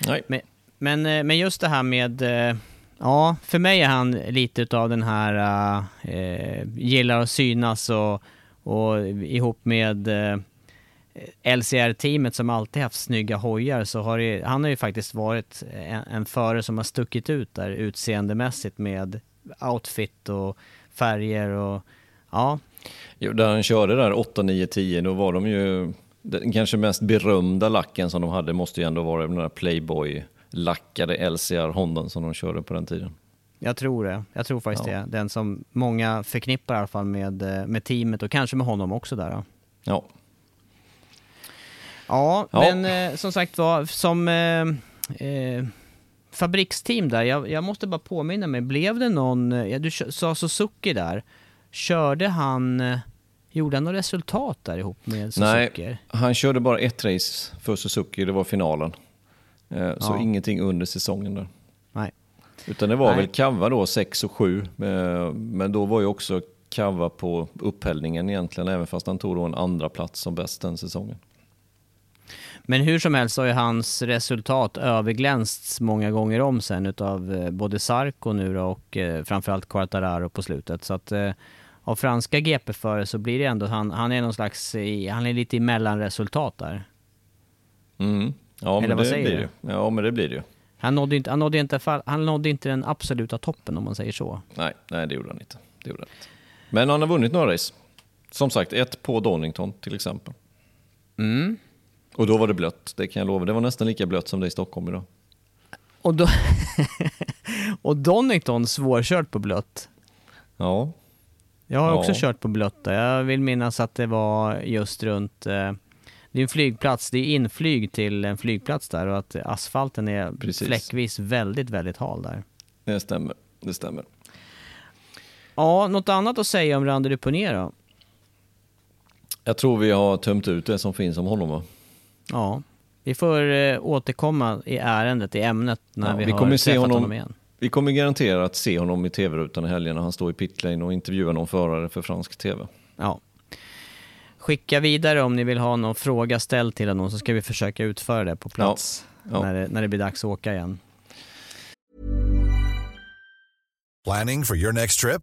Nej, Men, men, eh, men just det här med... eh, Ja, för mig är han lite utav den här eh, gillar att synas och, och ihop med eh, LCR-teamet som alltid haft snygga hojar så har det, han har ju faktiskt varit en, en förare som har stuckit ut där utseendemässigt med outfit och färger och ja, Jo, där han körde där 8, 9, 10, då var de ju... Den kanske mest berömda lacken som de hade måste ju ändå vara den där Playboy-lackade LCR Hondan som de körde på den tiden. Jag tror det. Jag tror faktiskt Ja. det. Den som många förknippar i alla fall med, eh, med teamet och kanske med honom också där. Då. Ja, Ja, Ja. men eh, som sagt var, som eh, eh, fabriksteam där, jag, jag måste bara påminna mig, blev det någon, eh, ja, du sa Suzuki där, körde han, eh, gjorde han något resultat där ihop med Suzuki? Nej, han körde bara ett race för Suzuki, det var finalen. Eh, Så Ja. ingenting under säsongen där. Nej. Utan det var Nej. väl Kava då, 6 och 7. eh, Men då var ju också Kava på upphällningen egentligen, även fast han tog då en andra plats som bäst den säsongen. Men hur som helst har ju hans resultat överglänsts många gånger om sen utav eh, både Sarko nu då och eh, framförallt Quartararo på slutet. Så att eh, av franska GP-förare så blir det ändå, han, han är någon slags, i, han är lite i mellanresultat där. Mm. Ja, Eller men vad det säger blir du? det. Ja, men det blir det ju. Han nådde inte, han nådde inte, han nådde inte den absoluta toppen om man säger så. Nej, nej, det gjorde han inte. Det gjorde han inte. Men han har vunnit några race. Som sagt, ett på Donington till exempel. Mm. Och då var det blött, det kan jag lova. Det var nästan lika blött som det är i Stockholm idag. Och, då *laughs* och Donington svårkört på blött. Ja, Jag har Ja. också kört på blött där. Jag vill minnas att det var just runt... Eh, det är en flygplats, det är inflyg till en flygplats där och att asfalten är Precis. fläckvis väldigt, väldigt hal där. det stämmer. Det stämmer. Ja, något annat att säga om Randy Duponier då? Jag tror vi har tömt ut det som finns om honom va? Ja, vi får eh, återkomma i ärendet, i ämnet, när Ja, vi, vi har kommer se träffat honom- honom igen. Vi kommer garanterat se honom i tv-rutan i helgen när han står i pitlane och intervjuar någon förare för fransk tv. Ja. Skicka vidare om ni vill ha någon fråga ställd till honom så ska vi försöka utföra det på plats Ja. När, det, när det blir dags att åka igen. Planning for your next trip?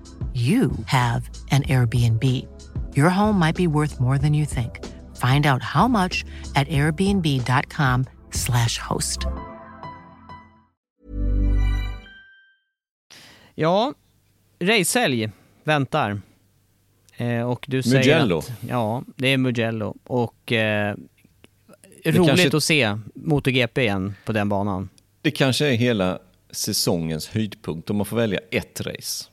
you have an Airbnb. Your home might be worth more than you think. Find out how much at airbnb.com/slash host. Ja, racehelg väntar. Eh, och du säger Mugello. Att, ja, det är Mugello. Och eh, roligt kanske- att se MotoGP igen på den banan. Det kanske är hela säsongens höjdpunkt om man får välja ett race.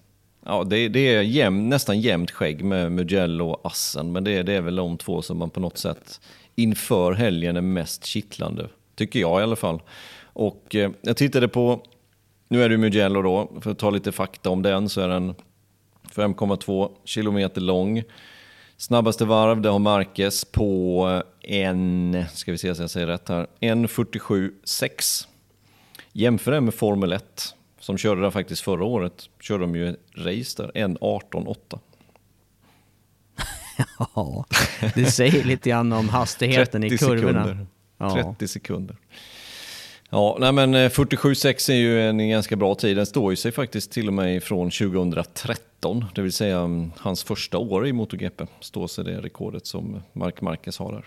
Ja, det, det är jäm, nästan jämnt skägg med Mugello och Assen, men det, det är väl de två som man på något sätt inför helgen är mest kittlande. Tycker jag i alla fall. Och eh, jag tittade på, nu är det ju Mugello då, för att ta lite fakta om den så är den 5,2 kilometer lång. Snabbaste varv, det har Marquez på eh, en, ska vi se så jag säger rätt här, 1.47,6. Jämför det med Formel 1, som körde där faktiskt förra året. Körde de ju race där, 1.18,8. Ja, det säger lite grann om hastigheten i 30 kurvorna. sekunder. Ja. 30 sekunder. Ja, nej men eh, 47,6 är ju en ganska bra tid. Den står ju sig faktiskt till och med från 2013, det vill säga mm, hans första år i MotoGP. Står sig det rekordet som Marc Marquez har där.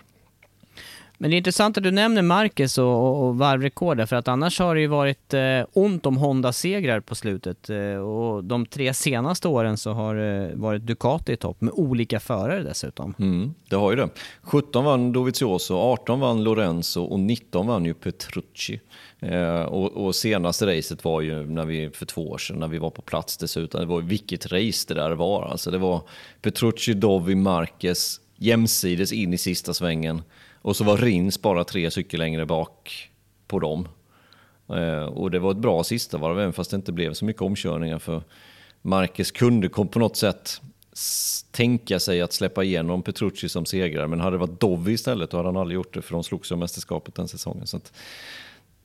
Men det är intressant att du nämner Marquez och, och, och varvrekordet, för att annars har det ju varit eh, ont om Honda-segrar på slutet. Eh, och de tre senaste åren så har det varit Ducati i topp, med olika förare dessutom. Mm, det har ju det. 17 vann Dovizioso, 18 vann Lorenzo och 19 vann ju Petrucci. Eh, och, och senaste racet var ju när vi, för två år sedan när vi var på plats dessutom. Det var vilket race det där var. Alltså det var Petrucci, Dovi, Marquez jämsides in i sista svängen. Och så var Rins bara tre cykel längre bak på dem. Eh, och det var ett bra sista varv, även fast det inte blev så mycket omkörningar. För Marcus kunde kom på något sätt tänka sig att släppa igenom Petrucci som segrare. Men hade det varit Dovi istället då hade han aldrig gjort det, för de slogs om mästerskapet den säsongen. Så att,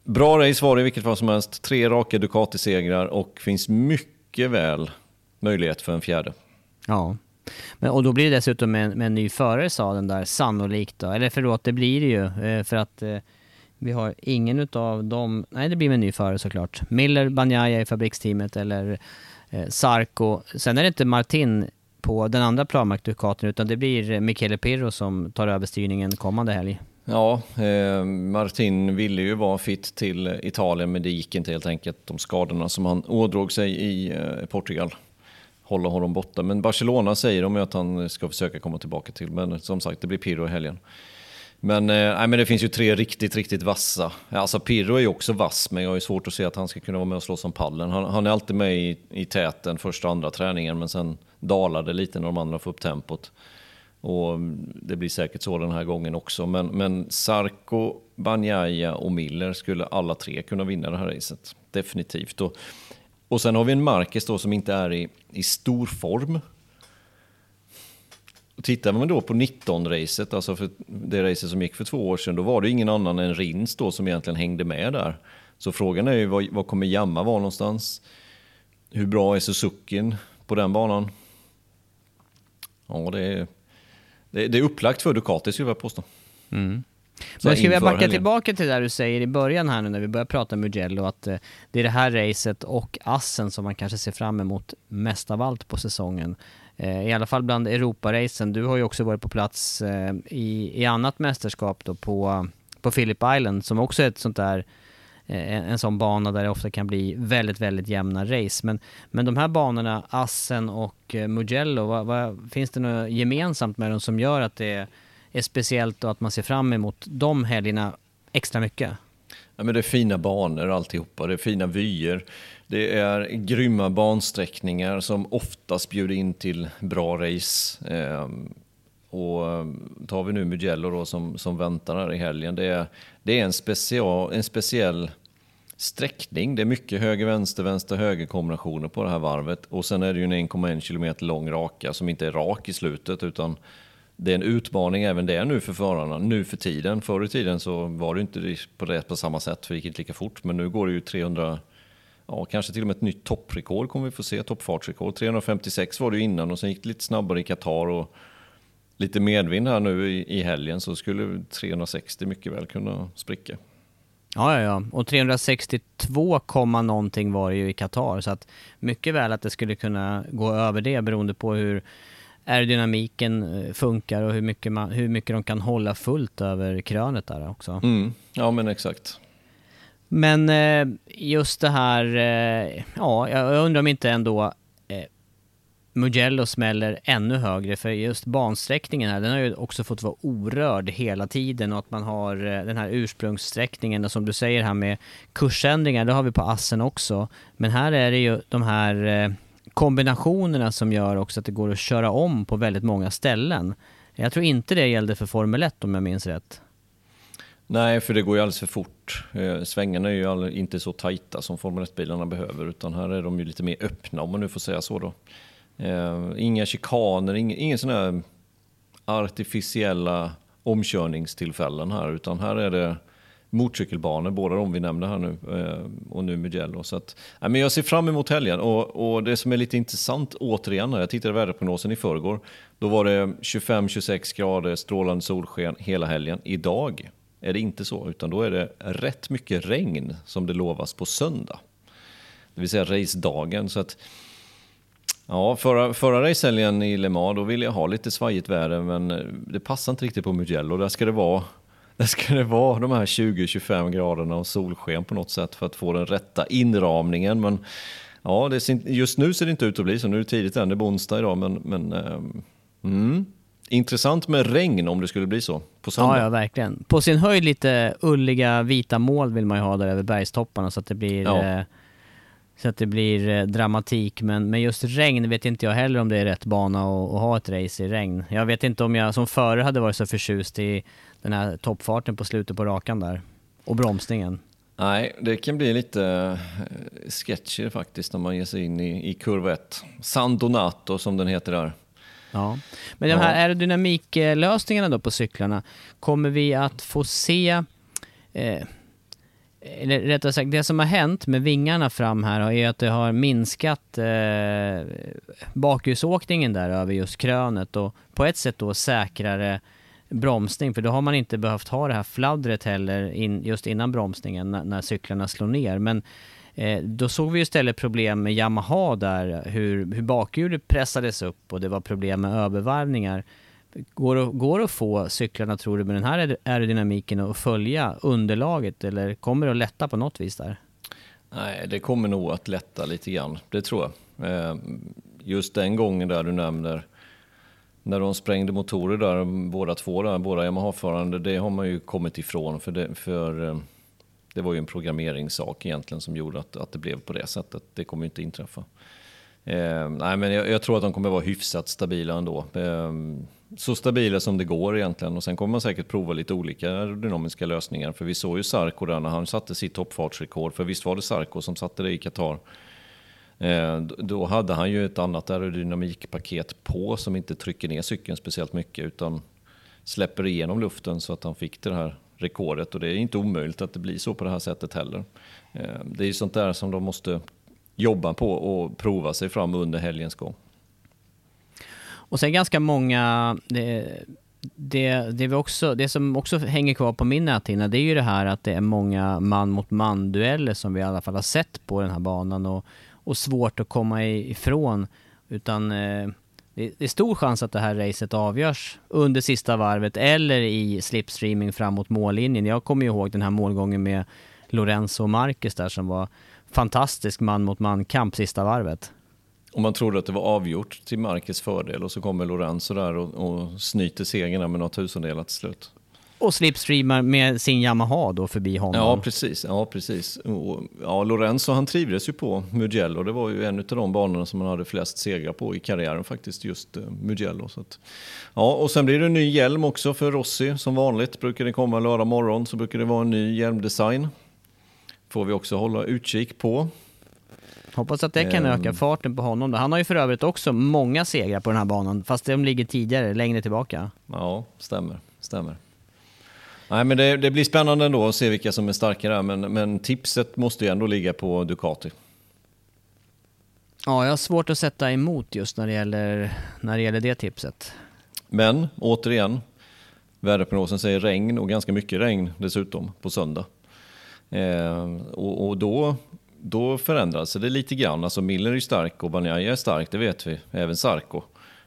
bra race var det i vilket fall som helst. Tre raka Ducati-segrar och finns mycket väl möjlighet för en fjärde. Ja. Men, och då blir det dessutom med, en- med en ny förare sa den där, sannolikt då. Eller förlåt, det blir det ju. Eh, för att eh, vi har ingen utav dem, nej det blir med en ny förare såklart. Miller, Banjaya i fabriksteamet eller eh, Sarko. Sen är det inte Martin på den andra Planmark utan det blir Michele Pirro som tar över styrningen kommande helg. Ja, eh, Martin ville ju vara fit till Italien men det gick inte helt enkelt. De skadorna som han ådrog sig i eh, Portugal hålla honom borta. Men Barcelona säger de att han ska försöka komma tillbaka till. Men som sagt, det blir Pirro i helgen. Men, eh, men det finns ju tre riktigt, riktigt vassa. Alltså Pirro är ju också vass, men jag har ju svårt att se att han ska kunna vara med och slåss om pallen. Han, han är alltid med i, i täten första och andra träningen, men sen dalar det lite när de andra får upp tempot. Och mm, det blir säkert så den här gången också. Men, men Sarko, Banjaya och Miller skulle alla tre kunna vinna det här racet. Definitivt. Och, och sen har vi en Marquez då som inte är i, i stor form. Och tittar man då på 19-racet, alltså för det racet som gick för två år sedan, då var det ingen annan än Rins då som egentligen hängde med där. Så frågan är ju vad, vad kommer Jamma vara någonstans? Hur bra är Suzuki'n på den banan? Ja, det är, det är upplagt för Ducati skulle jag påstå. Mm. Men jag skulle vilja backa helgen. tillbaka till det du säger i början här nu när vi börjar prata Mugello, att eh, det är det här racet och Assen som man kanske ser fram emot mest av allt på säsongen. Eh, I alla fall bland Europaracen. Du har ju också varit på plats eh, i, i annat mästerskap då på, på Phillip Island som också är ett sånt där en, en sån bana där det ofta kan bli väldigt, väldigt jämna race. Men, men de här banorna, Assen och Mugello, vad, vad, finns det något gemensamt med dem som gör att det är speciellt och att man ser fram emot de helgerna extra mycket? Ja, men det är fina banor alltihopa, det är fina vyer. Det är grymma bansträckningar som oftast bjuder in till bra race. Ehm, och ehm, tar vi nu Mugello då som, som väntar här i helgen, det är, det är en, special, en speciell sträckning. Det är mycket höger-vänster, vänster-höger kombinationer på det här varvet. Och sen är det ju en 1,1 km lång raka som inte är rak i slutet utan det är en utmaning även det nu för förarna, nu för tiden. Förr i tiden så var det inte på det på samma sätt, för det gick inte lika fort. Men nu går det ju 300, ja kanske till och med ett nytt topprekord kommer vi få se, toppfartsrekord. 356 var det ju innan och sen gick det lite snabbare i Qatar och lite medvind här nu i, i helgen så skulle 360 mycket väl kunna spricka. Ja, ja, ja. Och 362, någonting var det ju i Qatar. Så att mycket väl att det skulle kunna gå över det beroende på hur aerodynamiken eh, funkar och hur mycket, man, hur mycket de kan hålla fullt över krönet där också. Mm. Ja, men exakt. Men eh, just det här, eh, ja, jag undrar om inte ändå Mugello smäller ännu högre för just bansträckningen här, den har ju också fått vara orörd hela tiden och att man har den här ursprungssträckningen och som du säger här med kursändringar, det har vi på Assen också. Men här är det ju de här kombinationerna som gör också att det går att köra om på väldigt många ställen. Jag tror inte det gällde för Formel 1 om jag minns rätt. Nej, för det går ju alldeles för fort. Eh, svängarna är ju inte så tajta som Formel 1-bilarna behöver, utan här är de ju lite mer öppna om man nu får säga så då. Eh, inga chikaner, ingen, ingen sån här artificiella omkörningstillfällen här, utan här är det motorcykelbanor, båda de vi nämnde här nu eh, och nu Mugello. Så att, men jag ser fram emot helgen och, och det som är lite intressant återigen, jag tittade väderprognosen i förrgår, då var det 25-26 grader strålande solsken hela helgen. Idag är det inte så, utan då är det rätt mycket regn som det lovas på söndag. Det vill säga racedagen. Så att, ja, förra, förra racehelgen i Le Mans, då ville jag ha lite svajigt väder, men det passar inte riktigt på Mugello. Där ska det vara där ska det vara de här 20-25 graderna och solsken på något sätt för att få den rätta inramningen. Men ja, det ser, just nu ser det inte ut att bli så. Nu är det tidigt än, det är onsdag idag. Men, men um, mm. Intressant med regn om det skulle bli så på söndag. Ja, ja, verkligen. På sin höjd lite ulliga vita mål vill man ju ha där över bergstopparna så att det blir ja. Så att det blir eh, dramatik. Men, men just regn vet inte jag heller om det är rätt bana att, att ha ett race i regn. Jag vet inte om jag som förare hade varit så förtjust i den här toppfarten på slutet på rakan där. Och bromsningen. Nej, det kan bli lite eh, sketchy faktiskt när man ger sig in i, i kurva 1. San Donato som den heter där. Ja, men de här ja. aerodynamiklösningarna då på cyklarna, kommer vi att få se eh, eller rättare sagt, det som har hänt med vingarna fram här är att det har minskat eh, bakhjulsåkningen där över just krönet och på ett sätt då säkrare bromsning, för då har man inte behövt ha det här fladdret heller in, just innan bromsningen när, när cyklarna slår ner. Men Eh, då såg vi istället problem med Yamaha där, hur, hur bakhjulet pressades upp och det var problem med övervarvningar. Går det, går det att få cyklarna, tror du, med den här aerodynamiken att följa underlaget eller kommer det att lätta på något vis där? Nej, det kommer nog att lätta lite grann, det tror jag. Eh, just den gången där du nämner när de sprängde motorer där, båda två där, båda Yamaha-förande, det har man ju kommit ifrån för, det, för eh, det var ju en programmeringssak egentligen som gjorde att, att det blev på det sättet. Det kommer ju inte inträffa. Eh, nej, men jag, jag, tror att de kommer vara hyfsat stabila ändå. Eh, så stabila som det går egentligen och sen kommer man säkert prova lite olika aerodynamiska lösningar. För vi såg ju Sarko där när han satte sitt toppfartsrekord, för visst var det Sarko som satte det i Qatar. Eh, då hade han ju ett annat aerodynamikpaket på som inte trycker ner cykeln speciellt mycket utan släpper igenom luften så att han fick det här rekordet och det är inte omöjligt att det blir så på det här sättet heller. Eh, det är ju sånt där som de måste jobba på och prova sig fram under helgens gång. Och sen ganska många, det, det, det, vi också, det som också hänger kvar på min näthinna det är ju det här att det är många man mot man dueller som vi i alla fall har sett på den här banan och, och svårt att komma ifrån. Utan eh, det är stor chans att det här racet avgörs under sista varvet eller i slipstreaming fram mot mållinjen. Jag kommer ihåg den här målgången med Lorenzo och Marcus där som var fantastisk man mot man kamp sista varvet. Och man trodde att det var avgjort till Marcus fördel och så kommer Lorenzo där och, och snyter segern med några tusendelar till slut. Och slipstreamar med sin Yamaha då förbi honom. Ja, precis. Ja, precis. Och, ja, Lorenzo han trivdes ju på Mugello. Det var ju en av de banorna som han hade flest segrar på i karriären faktiskt, just uh, Mugello. Så att, ja, och sen blir det en ny hjälm också för Rossi. Som vanligt brukar det komma lördag morgon så brukar det vara en ny hjälmdesign. Får vi också hålla utkik på. Hoppas att det kan um, öka farten på honom. Han har ju för övrigt också många segrar på den här banan, fast de ligger tidigare, längre tillbaka. Ja, stämmer. stämmer. Nej, men det, det, blir spännande ändå att se vilka som är starkare, men, men tipset måste ju ändå ligga på Ducati. Ja, jag har svårt att sätta emot just när det gäller, när det, gäller det tipset. Men återigen, väderprognosen säger regn och ganska mycket regn dessutom på söndag. Eh, och, och då, då förändras det lite grann. Alltså Miller är stark och Banjaya är stark, det vet vi. Även Sarko.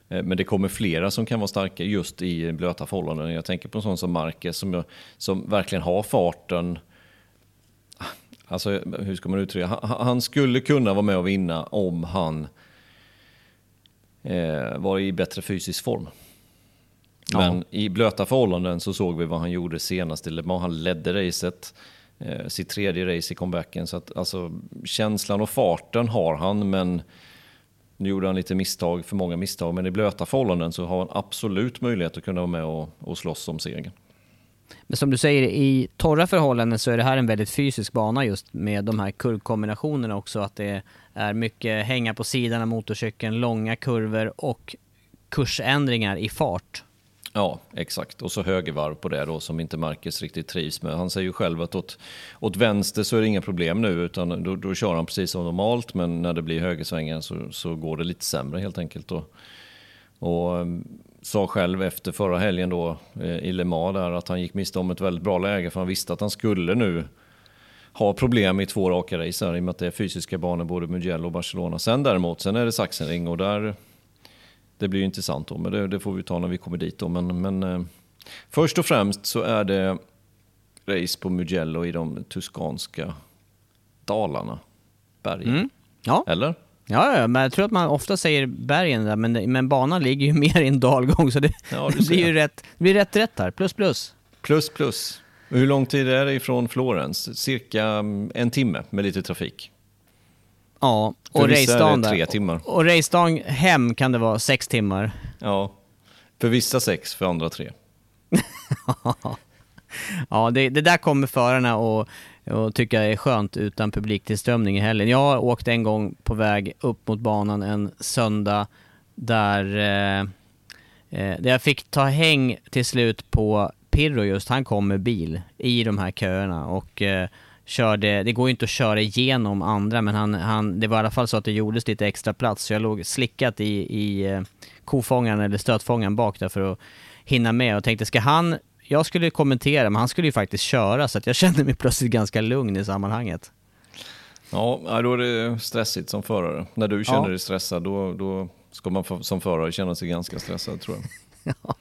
Eh, men det kommer flera som kan vara starka just i blöta förhållanden. Jag tänker på en sån som Marquez som, som verkligen har farten. Alltså, hur ska man uttrycka Han skulle kunna vara med och vinna om han eh, var i bättre fysisk form. Men ja. i blöta förhållanden så såg vi vad han gjorde senast i Le Mans. Han ledde racet, eh, sitt tredje race i comebacken. Så att, alltså, känslan och farten har han, men nu gjorde han lite misstag, för många misstag, men i blöta förhållanden så har han absolut möjlighet att kunna vara med och, och slåss om segern. Men som du säger, i torra förhållanden så är det här en väldigt fysisk bana just med de här kurvkombinationerna också. Att det är mycket hänga på sidan av motorcykeln, långa kurvor och kursändringar i fart. Ja, exakt. Och så högervarv på det då som inte Marcus riktigt trivs med. Han säger ju själv att åt, åt vänster så är det inga problem nu utan då, då kör han precis som normalt men när det blir högersvängen så, så går det lite sämre helt enkelt. Och, och ehm, sa själv efter förra helgen då eh, i Le Mans där att han gick miste om ett väldigt bra läge för han visste att han skulle nu ha problem i två raka race här, i och med att det är fysiska banor både Mugello och Barcelona. Sen däremot, sen är det Sachsenring och där det blir intressant då, men det, det, får vi ta när vi kommer dit då. Men, men eh, först och främst så är det race på Mugello i de tuskanska dalarna, bergen. Mm. Ja. Eller? Ja, ja, men jag tror att man ofta säger bergen där, men, men banan ligger ju *laughs* mer i en dalgång, så det, ja, det blir ju rätt, det blir rätt rätt här. Plus plus. Plus plus. Hur lång tid är det ifrån Florens? Cirka mm, en timme med lite trafik. Ja, och racedagen tre timmar. Och, racedagen hem kan det vara sex timmar. Ja, för vissa sex, för andra tre. *laughs* ja, det, det, där kommer förarna och, och tycka är skönt utan publiktillströmning i helgen. Jag har åkt en gång på väg upp mot banan en söndag där, eh, eh där jag fick ta häng till slut på Pirro just. Han kom med bil i de här köerna och eh, körde, det går ju inte att köra igenom andra men han, han, det var i alla fall så att det gjordes lite extra plats så jag låg slickat i, i eh, kofångaren eller stötfångaren bak där för att hinna med och tänkte ska han, jag skulle kommentera men han skulle ju faktiskt köra så att jag *laughs* kände mig plötsligt ganska lugn i sammanhanget. Ja, då är det stressigt som förare. När du känner Ja. dig stressad, då, då ska man som förare känna sig ganska stressad tror jag. *laughs* Ja.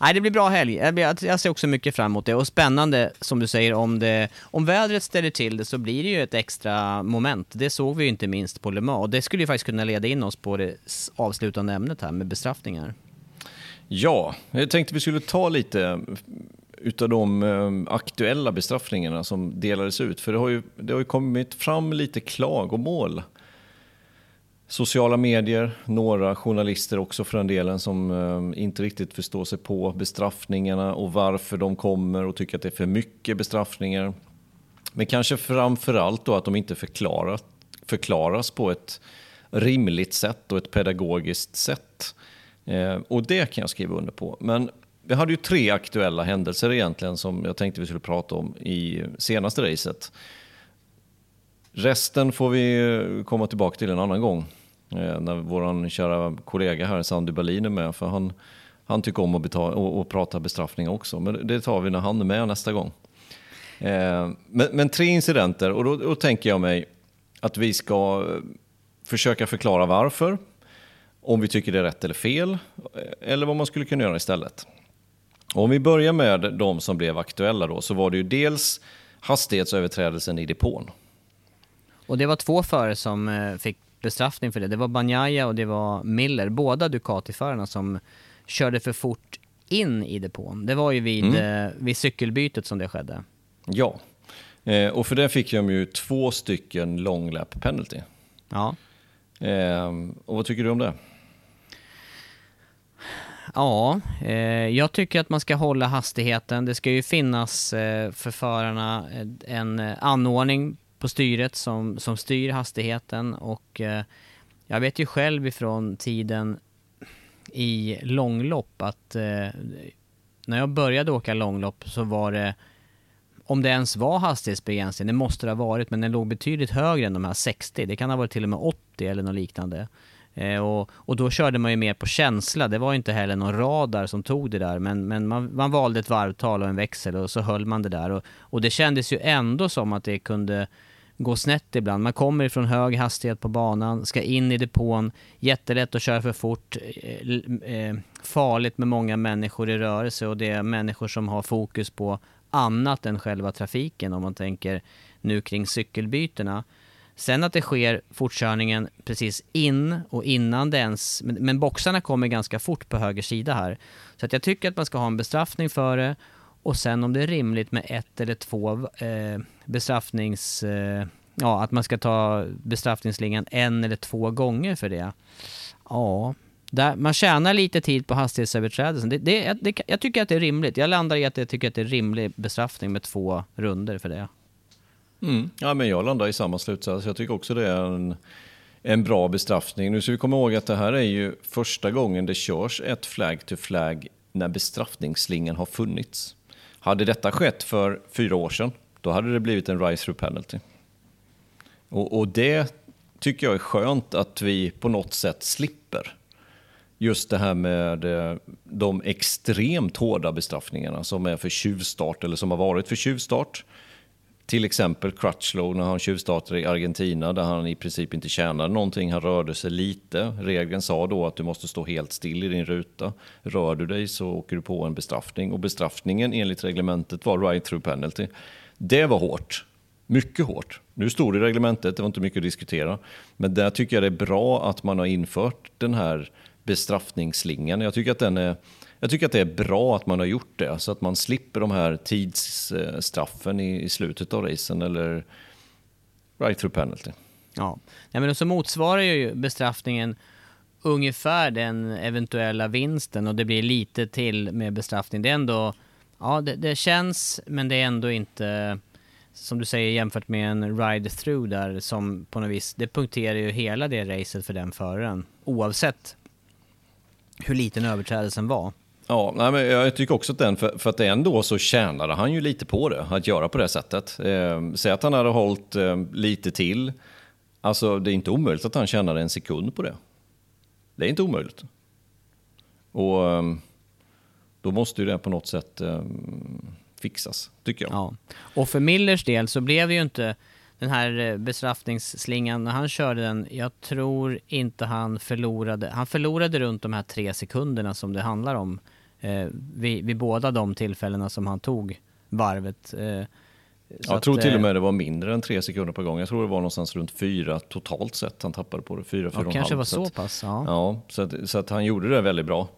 Nej, det blir bra helg. Jag, ser också mycket fram emot det. Och spännande, som du säger, om, det, om vädret ställer till det så blir det ju ett extra moment. Det såg vi ju inte minst på Le Mans. Och det skulle ju faktiskt kunna leda in oss på det avslutande ämnet här med bestraffningar. Ja, jag tänkte vi skulle ta lite utav de eh, aktuella bestraffningarna som delades ut. För det har ju, det har ju kommit fram lite klagomål. Sociala medier, några journalister också för den delen som ehm, inte riktigt förstår sig på bestraffningarna och varför de kommer och tycker att det är för mycket bestraffningar. Men kanske framförallt då att de inte förklarat, förklaras på ett rimligt sätt och ett pedagogiskt sätt. Eh, och det kan jag skriva under på. Men vi hade ju tre aktuella händelser egentligen som jag tänkte vi skulle prata om i senaste racet. Resten får vi eh, komma tillbaka till en annan gång. Eh, när vår kära kollega här, Sandy Berlin, är med. För han, han tycker om att betala, och, och prata bestraffning också. Men det tar vi när han är med nästa gång. Eh, men, men tre incidenter och då, då tänker jag mig att vi ska eh, försöka förklara varför. Om vi tycker det är rätt eller fel. Eh, eller vad man skulle kunna göra istället. Och om vi börjar med de som blev aktuella då så var det ju dels hastighetsöverträdelsen i depån. Och det var två före som fick bestraffning för det. Det var Banjaya och det var Miller, båda Ducati-förarna som körde för fort in i depån. Det var ju vid, eh, vid cykelbytet som det skedde. Ja, eh, och för det fick de ju två stycken long lap penalty. Ja. Eh, och vad tycker du om det? Ja, eh, jag tycker att man ska hålla hastigheten. Det ska ju finnas eh, för förarna eh, en anordning på styret som, som styr hastigheten och eh, jag vet ju själv ifrån tiden i långlopp att eh, när jag började åka långlopp så var det om det ens var hastighetsbegränsning, det måste det ha varit, men den låg betydligt högre än de här 60. Det kan ha varit till och med 80 eller något liknande. Eh, och, och då körde man ju mer på känsla. Det var ju inte heller någon radar som tog det där, men, men man, man valde ett varvtal och en växel och så höll man det där. Och, och det kändes ju ändå som att det kunde gå snett ibland. Man kommer ifrån hög hastighet på banan, ska in i depån, jättelätt att köra för fort, eh, eh, farligt med många människor i rörelse och det är människor som har fokus på annat än själva trafiken om man tänker nu kring cykelbytena. Sen att det sker fortkörningen precis in och innan det ens... Men, men boxarna kommer ganska fort på höger sida här. Så att jag tycker att man ska ha en bestraffning för det och sen om det är rimligt med ett eller två eh, bestraffnings... Eh, ja, att man ska ta bestraffningslingan en eller två gånger för det. Ja, där, man tjänar lite tid på hastighetsöverträdelsen. Det, det, det, jag tycker att det är rimligt. Jag landar i att jag tycker att det är rimlig bestraffning med två runder för det. Mm. Ja, men jag landar i samma slutsats. Jag tycker också det är en, en bra bestraffning. Nu ska vi komma ihåg att det här är ju första gången det körs ett flag to flag när bestraffningsslingan har funnits. Hade detta skett för fyra år sedan, då hade det blivit en rise-through penalty. Och, och det tycker jag är skönt att vi på något sätt slipper. Just det här med eh, de extremt hårda bestraffningarna som är för tjuvstart eller som har varit för tjuvstart. Till exempel Crutchlow när han tjuvstartade i Argentina där han i princip inte tjänade någonting. Han rörde sig lite. Regeln sa då att du måste stå helt still i din ruta. Rör du dig så åker du på en bestraffning. Och bestraffningen enligt reglementet var right through penalty. Det var hårt. Mycket hårt. Nu stod det i reglementet, det var inte mycket att diskutera. Men där tycker jag det är bra att man har infört den här bestraffningsslingan. Jag tycker att den är jag tycker att det är bra att man har gjort det, så att man slipper de här tidsstraffen i, i slutet av racen eller right through penalty. Ja, Nej, men så motsvarar ju bestraffningen ungefär den eventuella vinsten och det blir lite till med bestraffning. Det är ändå, ja det, det känns, men det är ändå inte, som du säger jämfört med en ride-through där som på något vis, det punkterar ju hela det racet för den föraren. Oavsett hur liten överträdelsen var. Ja, nej, men jag tycker också att den, för, för att ändå så tjänade han ju lite på det, att göra på det sättet. Eh, säg att han hade hållit eh, lite till. Alltså det är inte omöjligt att han tjänade en sekund på det. Det är inte omöjligt. Och eh, då måste ju det på något sätt eh, fixas, tycker jag. Ja. Och för Millers del så blev det ju inte den här eh, bestraffningsslingan, när han körde den, jag tror inte han förlorade, han förlorade runt de här tre sekunderna som det handlar om eh, vid, vid båda de tillfällena som han tog varvet. Eh, jag tror till och med det var mindre än tre sekunder per gång. Jag tror det var någonstans runt fyra totalt sett han tappade på det. Fyra, fyra ja, och kanske halv. var så, att, pass. Ja, ja så, att, så att han gjorde det väldigt bra.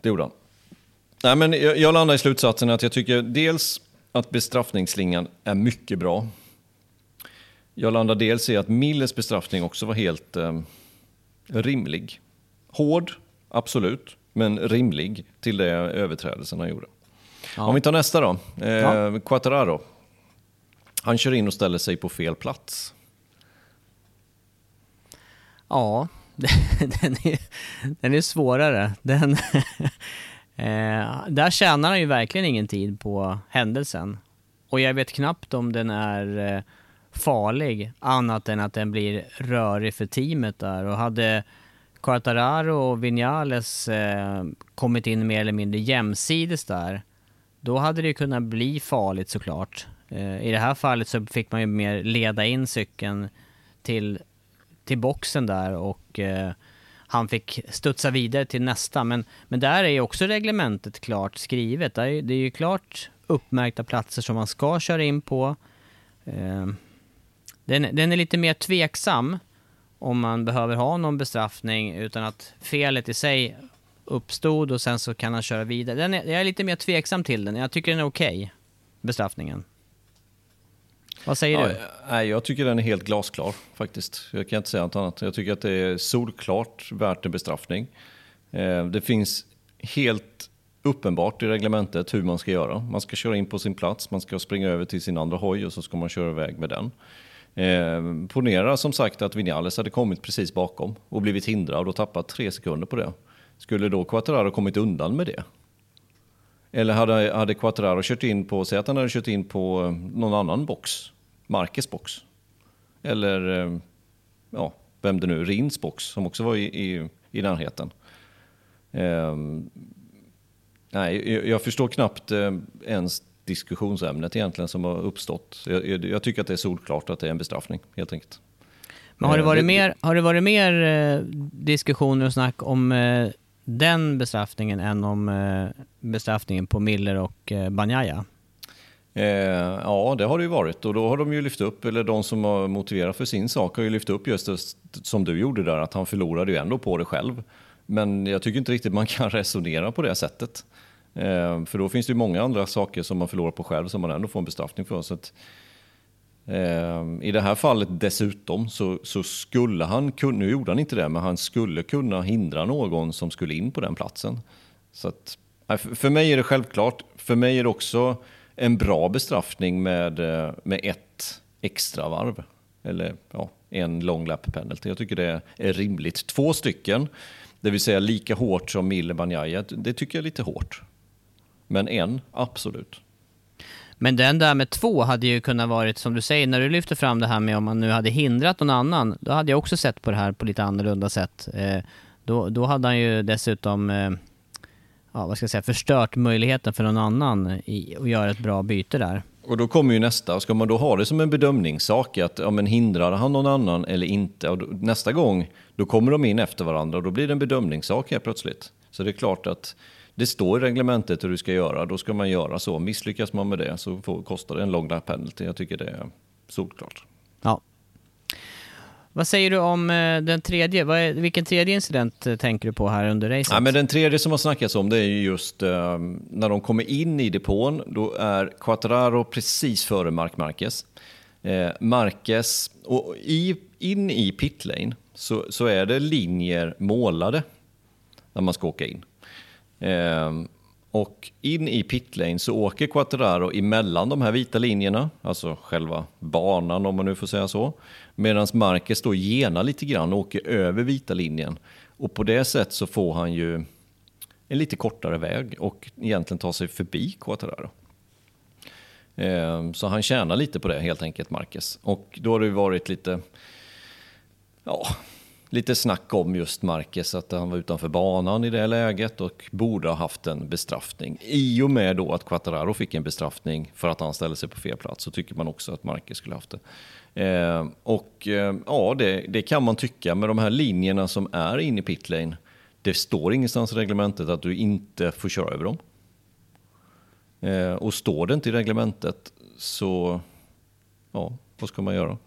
Det gjorde han. Nej, men jag, jag landar i slutsatsen att jag tycker dels att bestraffningsslingan är mycket bra. Jag landar dels i att Millers bestraffning också var helt eh, rimlig. Hård, absolut, men rimlig till det överträdelsen han gjorde. Ja. Om vi tar nästa då, eh, Ja. Quattararo. Han kör in och ställer sig på fel plats. ja *laughs* den, är, den är svårare. Den, *laughs* eh, där tjänar han ju verkligen ingen tid på händelsen. Och jag vet knappt om den är eh, farlig, annat än att den blir rörig för teamet där. Och hade Quartararo och Vinales eh, kommit in mer eller mindre jämsides där, då hade det ju kunnat bli farligt såklart. Eh, I det här fallet så fick man ju mer leda in cykeln till, till boxen där och eh, han fick studsa vidare till nästa. Men, men där är ju också reglementet klart skrivet. Det är, ju- det är ju klart uppmärkta platser som man ska köra in på. Eh, den, den är lite mer tveksam om man behöver ha någon bestraffning utan att felet i sig uppstod och sen så kan han köra vidare. Den är, jag är lite mer tveksam till den. Jag tycker den är okej, bestraffningen. Vad säger Ja, du? nej, jag tycker den är helt glasklar faktiskt. Jag kan inte säga något annat. Jag tycker att det är solklart värt en bestraffning. Eh, det finns helt uppenbart i reglementet hur man ska göra. Man ska köra in på sin plats, man ska springa över till sin andra hoj och så ska man köra iväg med den. Eh, ponera som sagt att Vinales hade kommit precis bakom och blivit hindrad och tappat tre sekunder på det. Skulle då Quattararo kommit undan med det? Eller hade, hade Quattararo kört in på, säg att han hade kört in på eh, någon annan box, Marques box. Eller, eh, ja, vem det nu, Rins box som också var i, i, i närheten. Eh, nej, jag, jag förstår knappt eh, ens diskussionsämnet egentligen som har uppstått. Jag, jag, tycker att det är solklart att det är en bestraffning, helt enkelt. Men har det Eh, varit mer, har det varit mer eh, diskussioner och snack om eh, den bestraffningen än om eh, bestraffningen på Miller och eh, Banjaya? Eh, ja, det har det ju varit och då har de ju lyft upp, eller de som har motiverat för sin sak har ju lyft upp just det som du gjorde där, att han förlorade ju ändå på det själv. Men jag tycker inte riktigt man kan *laughs* resonera på det sättet. Eh, för då finns det ju många andra saker som man förlorar på själv som man ändå får en bestraffning för. Så att, eh, I det här fallet dessutom så, så skulle han kunna, nu gjorde han inte det, men han skulle kunna hindra någon som skulle in på den platsen. Så att, för mig är det självklart. För mig är det också en bra bestraffning med, eh, med ett extra varv. Eller ja, en long lap penalty. Jag tycker det är rimligt. Två stycken, det vill säga lika hårt som Mille Banjaya, det tycker jag är lite hårt. Men en, absolut. Men den där med två hade ju kunnat varit, som du säger, när du lyfter fram det här med om man nu hade hindrat någon annan, då hade jag också sett på det här på lite annorlunda sätt. Eh, då, då hade han ju dessutom, eh, ja vad ska jag säga, förstört möjligheten för någon annan i, att göra ett bra byte där. Och då kommer ju nästa, ska man då ha det som en bedömningssak, att ja, men hindrar han någon annan eller inte? Och då, nästa gång, då kommer de in efter varandra och då blir det en bedömningssak helt plötsligt. Så det är klart att det står i reglementet hur du ska göra, då ska man göra så. Misslyckas man med det så får, kostar det en long lap penalty. Jag tycker det är solklart. Ja. Vad säger du om eh, den tredje? Är, vilken tredje incident eh, tänker du på här under racet? Ja, men den tredje som har snackats om det är ju just eh, när de kommer in i depån. Då är Quattararo precis före Marc Marquez. Eh, Marquez, och i, in i pitlane så, så är det linjer målade när man ska åka in. Eh, och in i pitlane så åker Quattararo emellan de här vita linjerna, alltså själva banan om man nu får säga så. Medan Marquez då genar lite grann och åker över vita linjen. Och på det sättet så får han ju en lite kortare väg och egentligen tar sig förbi Quattararo. Ehm, så han tjänar lite på det helt enkelt, Marquez. Och då har det ju varit lite, ja, lite snack om just Marquez, att han var utanför banan i det läget och borde ha haft en bestraffning. I och med då att Quattararo fick en bestraffning för att han ställde sig på fel plats så tycker man också att Marquez skulle haft det. Eh, och eh, ja, det, det, kan man tycka med de här linjerna som är inne i pitlane. Det står ingenstans i reglementet att du inte får köra över dem. Eh, och står det inte i reglementet så, ja, vad ska man göra?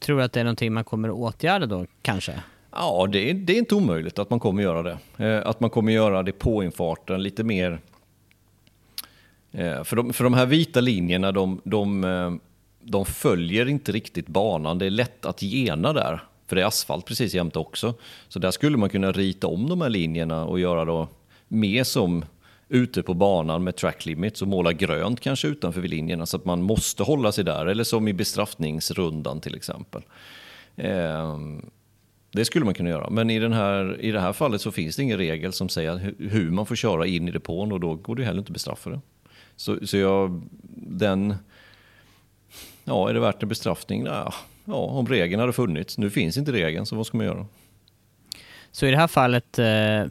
Tror du att det är någonting man kommer att åtgärda då, kanske? Ja, det är, det är inte omöjligt att man kommer göra det. Eh, att man kommer göra det på infarten lite mer... Eh, för, de, för de här vita linjerna, de, de, eh, de följer inte riktigt banan. Det är lätt att gena där, för det är asfalt precis jämte också. Så där skulle man kunna rita om de här linjerna och göra då mer som ute på banan med track limits och måla grönt kanske utanför vid linjerna så att man måste hålla sig där. Eller som i bestraffningsrundan till exempel. Eh, det skulle man kunna göra. Men i, den här, i det här fallet så finns det ingen regel som säger hur man får köra in i depån och då går det heller inte att bestraffa det. Så, så jag, den... Ja, är det värt en bestraffning? Ja, ja, om regeln hade funnits. Nu finns inte regeln, så vad ska man göra? Så i det här fallet, eh,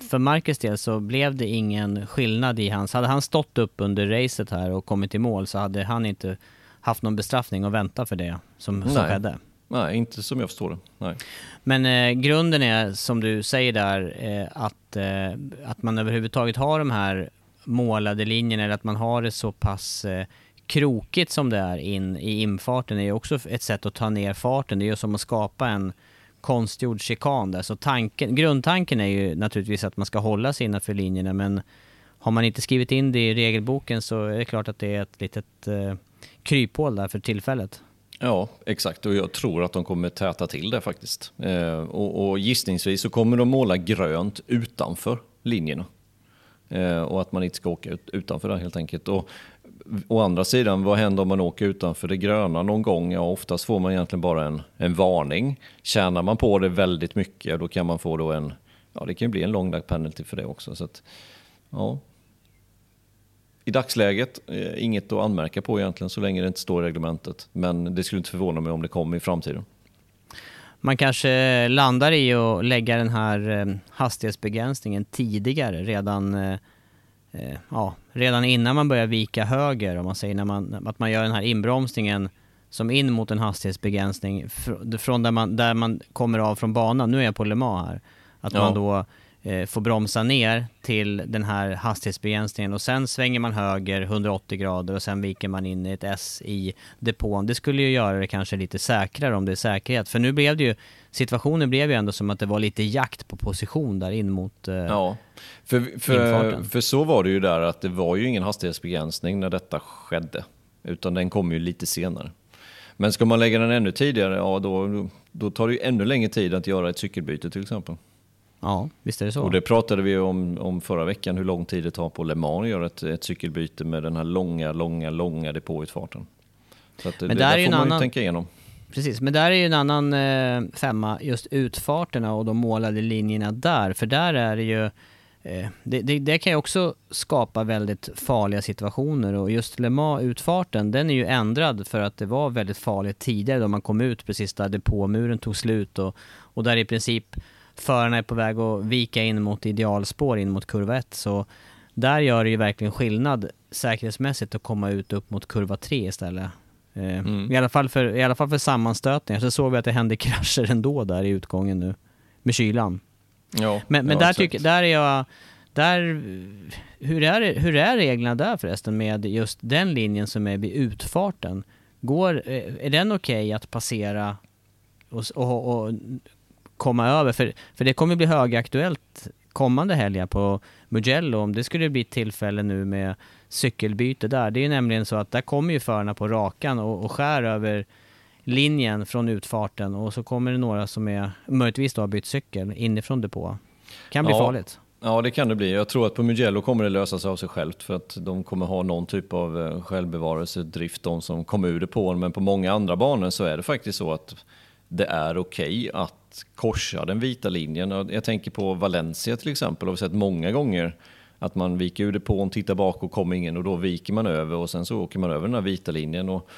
för Marcus del, så blev det ingen skillnad i hans... Hade han stått upp under racet här och kommit i mål så hade han inte haft någon bestraffning och vänta för det som, som skedde. Nej, inte som jag förstår det. Nej. Men eh, grunden är, som du säger där, eh, att, eh, att man överhuvudtaget har de här målade linjerna, eller att man har det så pass eh, krokigt som det är in i infarten, är också ett sätt att ta ner farten. Det är ju som att skapa en konstgjord chikan där. Så tanken, grundtanken är ju naturligtvis att man ska hålla sig innanför linjerna men har man inte skrivit in det i regelboken så är det klart att det är ett litet eh, kryphål där för tillfället. Ja, exakt. Och jag tror att de kommer täta till det faktiskt. Eh, och, och gissningsvis så kommer de måla grönt utanför linjerna. Eh, och att man inte ska åka ut, utanför det helt enkelt. Och å andra sidan, vad händer om man åker utanför det gröna någon gång? Ja, oftast får man egentligen bara en, en varning. Tjänar man på det väldigt mycket, då kan man få då en, ja det kan ju bli en long penalty för det också. Så att, ja. I dagsläget, eh, inget att anmärka på egentligen så länge det inte står i reglementet. Men det skulle inte förvåna mig om det kommer i framtiden. Man kanske landar i att lägga den här eh, hastighetsbegränsningen tidigare, redan eh, ja, redan innan man börjar vika höger, om man säger när man, att man gör den här inbromsningen som in mot en hastighetsbegränsning från där man, där man kommer av från banan. Nu är jag på Le Mans här. Att ja. man då eh, får bromsa ner till den här hastighetsbegränsningen och sen svänger man höger 180 grader och sen viker man in i ett S i depån. Det skulle ju göra det kanske lite säkrare om det är säkerhet. För nu blev det ju, situationen blev ju ändå som att det var lite jakt på position där in mot eh, Ja, för, för, för så var det ju där att det var ju ingen hastighetsbegränsning när detta skedde. Utan den kom ju lite senare. Men ska man lägga den ännu tidigare, ja då, då tar det ju ännu längre tid att göra ett cykelbyte till exempel. Ja, visst är det så. Och det pratade vi om, om förra veckan, hur lång tid det tar på Le Mans att göra ett, ett cykelbyte med den här långa, långa, långa depåutfarten. Så att men det, där, där får man annan... ju tänka igenom. Precis, men där är ju en annan eh, femma, just utfarterna och de målade linjerna där. För där är det ju, eh, det, det, det, kan ju också skapa väldigt farliga situationer och just Le Mans-utfarten, den är ju ändrad för att det var väldigt farligt tidigare då man kom ut precis där depåmuren tog slut och, och där i princip förarna är på väg att vika in mot idealspår in mot kurva 1. Så där gör det ju verkligen skillnad säkerhetsmässigt att komma ut upp mot kurva 3 istället. Eh, mm. I, alla fall för, I alla fall för sammanstötningar. Så såg vi att det hände *laughs* krascher ändå där i utgången nu. Med kylan. Ja, men men ja, där, tycker, där är jag... Där, hur, är, hur är reglerna där förresten med just den linjen som är vid utfarten? Går, eh, är den okej okay att passera och, och, och komma över. För, för det kommer bli högaktuellt kommande helger på Mugello om det skulle bli tillfälle nu med cykelbyte där. Det är ju nämligen så att där kommer ju förarna på rakan och, och skär över linjen från utfarten och så kommer det några som är möjligtvis då har bytt cykel inifrån depå. Kan bli ja. farligt. Ja, det kan det bli. Jag tror att på Mugello kommer det lösa sig av sig självt för att de kommer ha någon typ av eh, självbevarelsedrift, de som kommer ur depån. Men på många andra banor så är det faktiskt så att det är okej okay att korsa den vita linjen. Jag tänker på Valencia till exempel, har vi sett många gånger att man viker ur depån, tittar bak och kommer ingen och då viker man över och sen så åker man över den här vita linjen. Och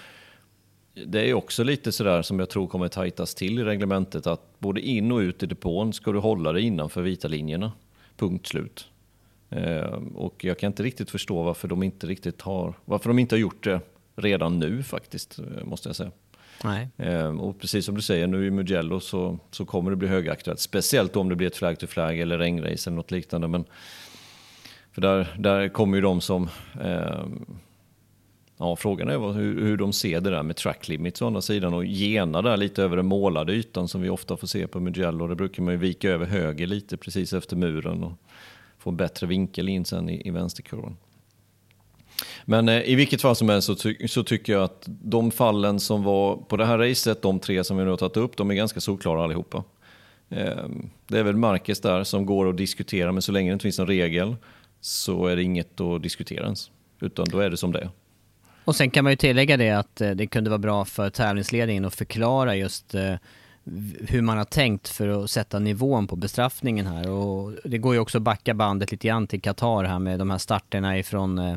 det är också lite sådär som jag tror kommer tajtas till i reglementet att både in och ut i depån ska du hålla dig innanför vita linjerna. Punkt slut. Eh, och jag kan inte riktigt förstå varför de inte riktigt har, varför de inte har gjort det redan nu faktiskt, eh, måste jag säga. Nej. Eh, och precis som du säger, nu i Mugello så, så kommer det bli högaktuellt. Speciellt om det blir ett flag to flag eller regnrace eller något liknande. Men, för där, där kommer ju de som... Eh, ja, frågan är hur, hur de ser det där med track limits å andra sidan och gena där lite över den målade ytan som vi ofta får se på Mugello. Det brukar man ju vika över höger lite precis efter muren och få en bättre vinkel in sen i, i vänsterkurvan. Men eh, i vilket fall som helst så, ty så, tycker jag att de fallen som var på det här racet, de tre som vi nu har tagit upp, de är ganska solklara allihopa. Eh, det är väl Marcus där som går att diskutera, men så länge det inte finns någon regel så är det inget att diskutera ens. Utan då är det som det är. Och sen kan man ju tillägga det att eh, det kunde vara bra för tävlingsledningen att förklara just eh, hur man har tänkt för att sätta nivån på bestraffningen här. Och det går ju också att backa bandet lite grann till Qatar här med de här starterna ifrån eh,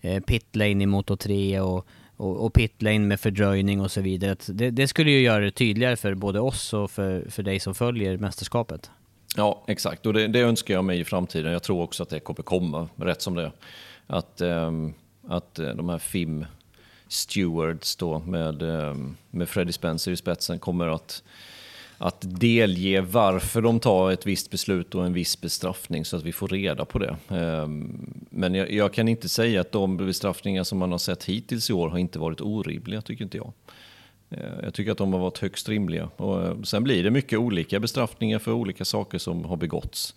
eh, pitlane i Moto 3 och, och, och pitlane med fördröjning och så vidare. Det, det, skulle ju göra det tydligare för både oss och för, för dig som följer mästerskapet. Ja, exakt. Och det, det önskar jag mig i framtiden. Jag tror också att det kommer komma, rätt som det är. Att, um, att eh, de här FIM stewards då med, um, med Freddie Spencer i spetsen kommer att att delge varför de tar ett visst beslut och en viss bestraffning så att vi får reda på det. Ehm, men jag, jag, kan inte säga att de bestraffningar som man har sett hittills i år har inte varit orimliga, tycker inte jag. Ehm, jag tycker att de har varit högst rimliga. Och eh, sen blir det mycket olika bestraffningar för olika saker som har begåtts.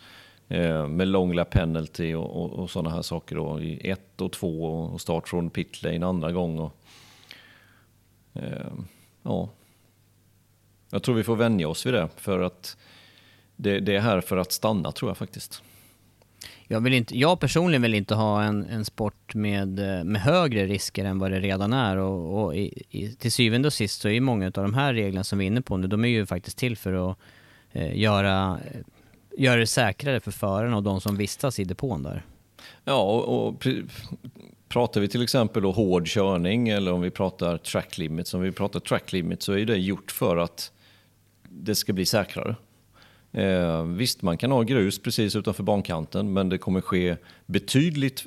Ehm, med long lap penalty och, och, och sådana här saker då, i ett och två och start från pit lane andra gång. Och, ja, jag tror vi får vänja oss vid det, för att det, det är här för att stanna tror jag faktiskt. Jag, vill inte, jag personligen vill inte ha en, en sport med, med högre risker än vad det redan är. Och, och i, i, till syvende och sist så är många av de här reglerna som vi är inne på nu, de är ju faktiskt till för att eh, göra, göra det säkrare för förarna och de som vistas i depån där. Ja, och, och pratar vi till exempel då hård körning eller om vi pratar track limits, om vi pratar track limits så är det gjort för att det ska bli säkrare. Eh, visst, man kan ha grus precis utanför bankanten, men det kommer ske betydligt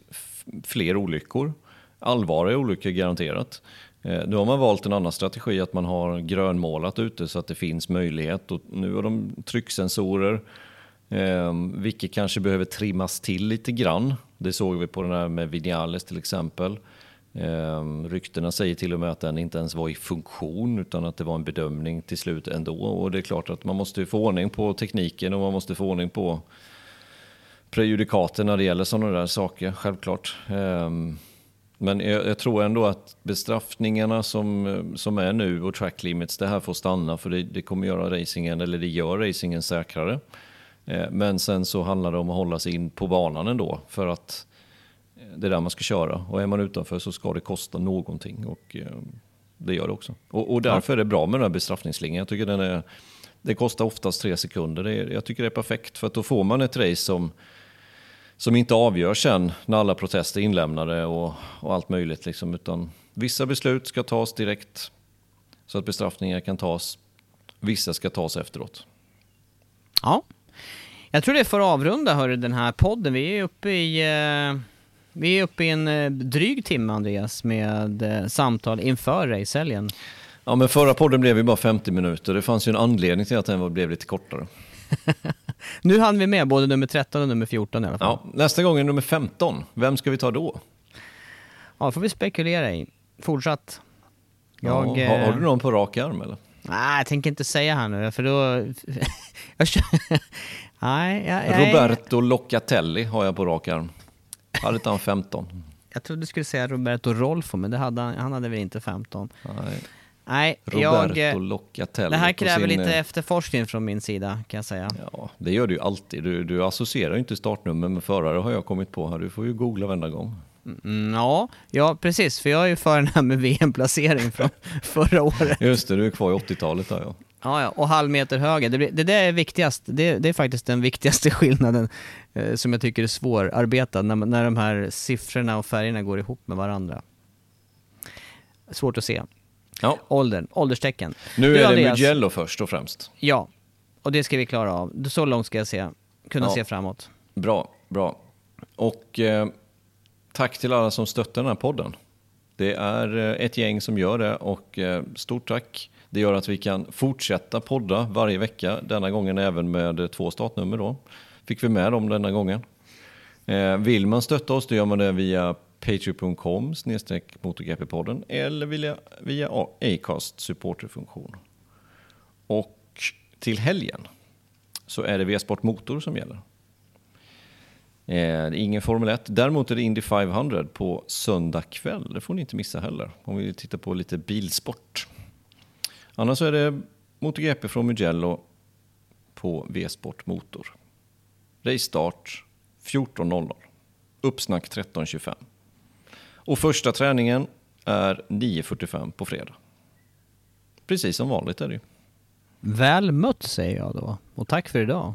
fler olyckor. Allvarliga olyckor garanterat. Eh, nu har man valt en annan strategi, att man har grönmålat ute så att det finns möjlighet. Och nu har de trycksensorer, eh, vilket kanske behöver trimmas till lite grann. Det såg vi på den här med Vinales till exempel. Ehm, ryktena säger till och med att den inte ens var i funktion utan att det var en bedömning till slut ändå. Och det är klart att man måste få ordning på tekniken och man måste få ordning på prejudikaten när det gäller sådana där saker, självklart. Ehm, men jag, jag, tror ändå att bestraffningarna som, som är nu och track limits, det här får stanna för det, det kommer göra racingen, eller det gör racingen säkrare. Ehm, men sen så handlar det om att hålla sig in på banan ändå för att det är där man ska köra. Och är man utanför så ska det kosta någonting. Och eh, det gör det också. Och, och därför är det bra med den här bestraffningslinjen. Jag tycker den är, det kostar oftast tre sekunder. Det är, jag tycker det är perfekt. För att då får man ett race som, som inte avgörs sen när alla protester är inlämnade och, och allt möjligt. Liksom, utan vissa beslut ska tas direkt så att bestraffningar kan tas. Vissa ska tas efteråt. Ja, jag tror det får avrunda hörru, den här podden. Vi är uppe i eh vi är uppe i en eh, dryg timme Andreas med eh, samtal inför racehelgen. Ja men förra podden blev ju bara 50 minuter. Det fanns ju en anledning till att den blev lite kortare. *laughs* nu hann vi med både nummer 13 och nummer 14 i alla fall. Ja, nästa gång är nummer 15. Vem ska vi ta då? Ja, det får vi spekulera i. Fortsatt. Jag, ja, har, har, du någon på rak arm eller? Nej, jag tänker inte säga här nu för då... *laughs* *laughs* Nej, jag, jag, Roberto Locatelli har jag på rak arm. Hade inte han 15? Jag trodde du skulle säga Roberto Rolfo, men det hade han, han hade väl inte 15? Nej. Nej, Roberto jag, Locatelli. Det här kräver sin, lite efterforskning från min sida, kan jag säga. Ja, det gör du ju alltid. Du, du associerar ju inte startnummer med förare, har jag kommit på här. Du får ju googla varenda gång. Mm, ja, ja, precis. För jag är ju för den här med VM-placering från *laughs* förra året. Just det, du är kvar i 80-talet där ja. Ja, ja, och halvmeter höger. Det, det där är viktigast. Det, det, är faktiskt den viktigaste *laughs* skillnaden eh, som jag tycker är svårarbetad, när, när de här siffrorna och färgerna går ihop med varandra. Svårt att se. Ja. Åldern, ålderstecken. Nu Du, är det Andreas, Mugello först och främst. Ja, och det ska vi klara av. Så långt ska jag se, kunna Ja. se framåt. Bra, bra. Och eh, tack till alla som stöttar den här podden. Det är eh, ett gäng som gör det och eh, stort tack. Det gör att vi kan fortsätta podda varje vecka, denna gången även med eh, två startnummer då. Fick vi med dem denna gången. Eh, vill man stötta oss då gör man det via patreon.com snedstreck motorgp-podden eller via, via Acast supporterfunktion. Och till helgen så är det V-sport Motor som gäller. Eh, det är ingen Formel 1. Däremot är det Indy 500 på söndag kväll. Det får ni inte missa heller om vi tittar på lite bilsport. Annars är det MotoGP från Mugello på V-sport Motor. Racestart 14.00. Uppsnack 13.25. Och första träningen är 9.45 på fredag. Precis som vanligt är det ju. Väl mött säger jag då. Och tack för idag.